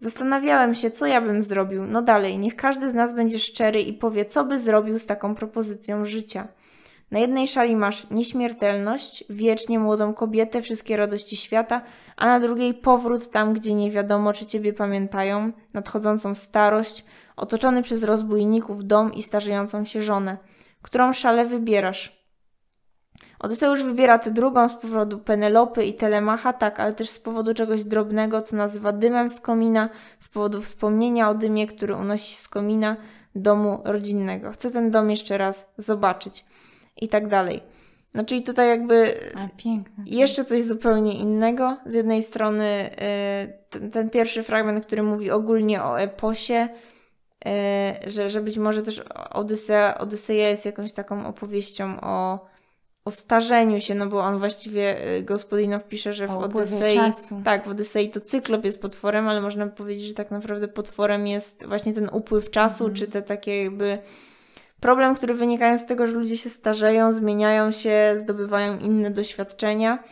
Zastanawiałem się, co ja bym zrobił. No dalej, niech każdy z nas będzie szczery i powie, co by zrobił z taką propozycją życia. Na jednej szali masz nieśmiertelność, wiecznie młodą kobietę, wszystkie radości świata, a na drugiej powrót tam, gdzie nie wiadomo, czy ciebie pamiętają, nadchodzącą starość, otoczony przez rozbójników dom i starzejącą się żonę. Którą szalę wybierasz? Odyseusz wybiera tę drugą z powodu Penelopy i Telemacha, tak, ale też z powodu czegoś drobnego, co nazywa dymem z komina, z powodu wspomnienia o dymie, który unosi z komina domu rodzinnego. Chcę ten dom jeszcze raz zobaczyć. I tak dalej. No czyli tutaj jakby piękne. jeszcze coś zupełnie innego. Z jednej strony y, ten, ten pierwszy fragment, który mówi ogólnie o eposie, że, że być może też Odysea, Odyseja jest jakąś taką opowieścią o, o starzeniu się, no bo on właściwie, y, Gospodinow pisze, że w Odysei, tak, w Odysei to cyklop jest potworem, ale można by powiedzieć, że tak naprawdę potworem jest właśnie ten upływ czasu, Mhm. czy te takie jakby problem, który wynikają z tego, że ludzie się starzeją, zmieniają się, zdobywają inne doświadczenia.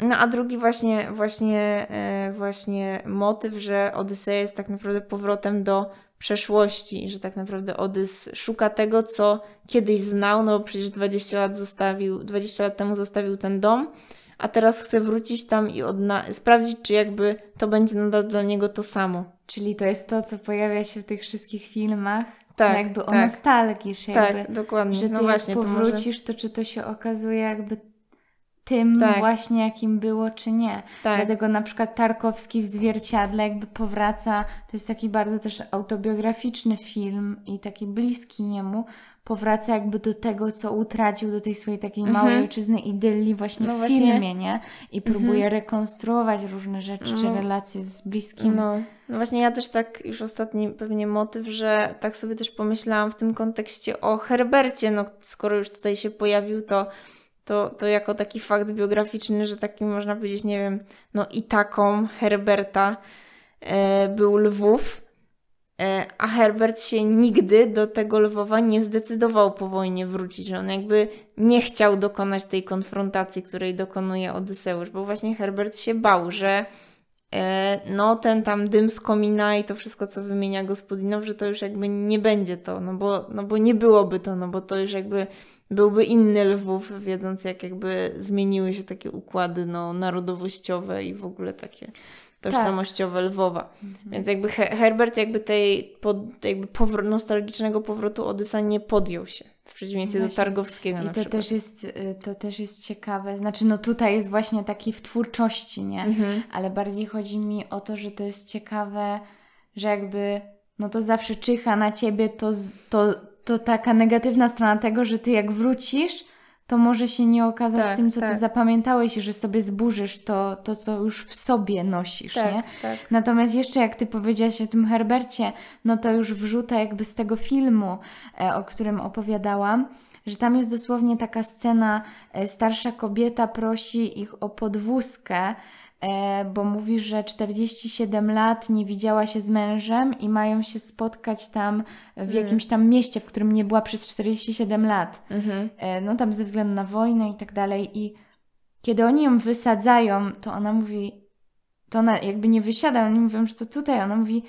No a drugi właśnie, właśnie, e, właśnie motyw, że Odyseja jest tak naprawdę powrotem do przeszłości, że tak naprawdę Odys szuka tego, co kiedyś znał, no bo przecież 20 lat zostawił, 20 lat temu zostawił ten dom, a teraz chce wrócić tam i odna- sprawdzić, czy jakby to będzie nadal dla niego to samo. Czyli to jest to, co pojawia się w tych wszystkich filmach. Tak, jakby o tak. nostalgii, że Tak, jakby, dokładnie. że ty no właśnie, to może... powrócisz, to czy to się okazuje jakby tym Tak. właśnie, jakim było, czy nie. Tak. Dlatego na przykład Tarkowski w Zwierciadle jakby powraca, to jest taki bardzo też autobiograficzny film i taki bliski niemu, powraca jakby do tego, co utracił, do tej swojej takiej małej ojczyzny idylli właśnie Mhm. No w właśnie. Mhm. filmie, nie? I próbuje rekonstruować różne rzeczy, czy No. relacje z bliskim. No, no właśnie ja też tak, już ostatni pewnie motyw, że tak sobie też pomyślałam w tym kontekście o Herbercie, no skoro już tutaj się pojawił, to, to, to jako taki fakt biograficzny, że takim można powiedzieć, nie wiem, no i taką Herberta e, był Lwów, e, a Herbert się nigdy do tego Lwowa nie zdecydował po wojnie wrócić, on jakby nie chciał dokonać tej konfrontacji, której dokonuje Odyseusz, bo właśnie Herbert się bał, że E, no ten tam dym z komina i to wszystko, co wymienia gospodinow, że to już jakby nie będzie to, no bo, no bo nie byłoby to, no bo to już jakby byłby inny Lwów, wiedząc jak jakby zmieniły się takie układy no, narodowościowe i w ogóle takie tożsamościowe Lwowa. Więc jakby He- Herbert jakby tej pod, jakby nostalgicznego powrotu Odysa nie podjął się, w przeciwieństwie do. Targowskiego I na to przykład. też, jest, y, to też jest ciekawe. Znaczy, no tutaj jest właśnie taki w twórczości, nie? Mhm. Ale bardziej chodzi mi o to, że to jest ciekawe, że jakby, no to zawsze czyha na ciebie to, to, to taka negatywna strona tego, że ty jak wrócisz, to może się nie okazać Tak, tym, co ty tak. zapamiętałeś i że sobie zburzysz to, to, co już w sobie nosisz, Tak, nie? tak. Natomiast jeszcze jak ty powiedziałaś o tym Herbercie, no to już wrzucę jakby z tego filmu, e, o którym opowiadałam, że tam jest dosłownie taka scena, e, starsza kobieta prosi ich o podwózkę, bo mówi, że 47 lat nie widziała się z mężem i mają się spotkać tam w jakimś tam mieście, w którym nie była przez 47 lat. Mhm. E, no tam ze względu na wojnę i tak dalej. I kiedy oni ją wysadzają, to ona mówi, to ona jakby nie wysiada, oni mówią, że to tutaj, ona mówi,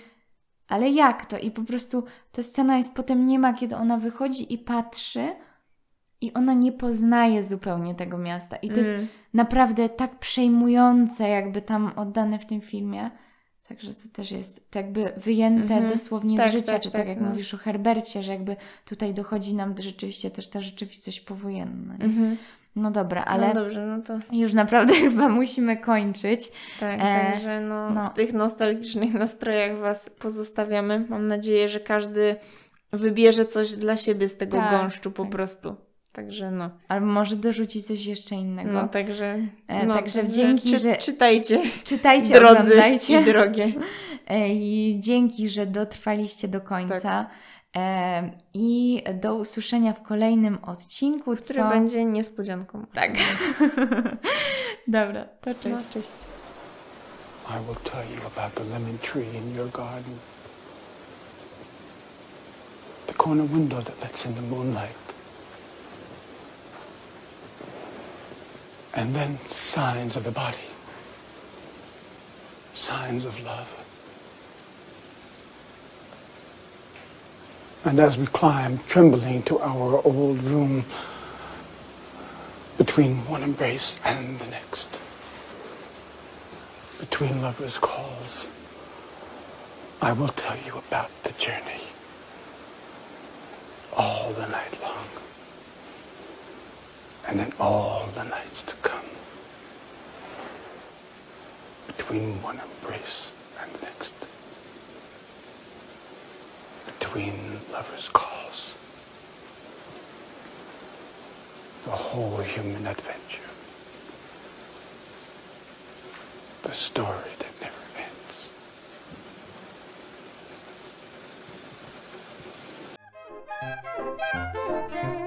ale jak to? I po prostu ta scena jest potem nie ma, kiedy ona wychodzi i patrzy i ona nie poznaje zupełnie tego miasta. I to jest Mm. Naprawdę tak przejmujące, jakby tam oddane w tym filmie. Także to też jest to jakby wyjęte Mhm. dosłownie Tak, z życia, tak, czy tak, tak, jak no. mówisz o Herbercie, że jakby tutaj dochodzi nam rzeczywiście też ta rzeczywistość powojenna. nie? Mhm. No dobra, ale No dobrze, no to już naprawdę chyba musimy kończyć. Tak, E, także no, no. w tych nostalgicznych nastrojach Was pozostawiamy. Mam nadzieję, że każdy wybierze coś dla siebie z tego Tak, gąszczu po tak. prostu. Także no. Albo może dorzucić coś jeszcze innego. No, także, E, no, także dzięki, że- Czytajcie, Czytajcie, drodzy oglądajcie. i drogie. E, I dzięki, że dotrwaliście do końca. Tak. E, I do usłyszenia w kolejnym odcinku, Który co... będzie niespodzianką. Tak. Dobra, to cześć. No, cześć. I will tell you about the lemon tree in your garden. The corner window that lets in the moonlight. And then signs of the body. Signs of love. And as we climb trembling to our old room, between one embrace and the next, between lovers' calls, I will tell you about the journey all the night long and in all the nights to come, between one embrace and the next, between lovers' calls. the whole human adventure. The story that never ends.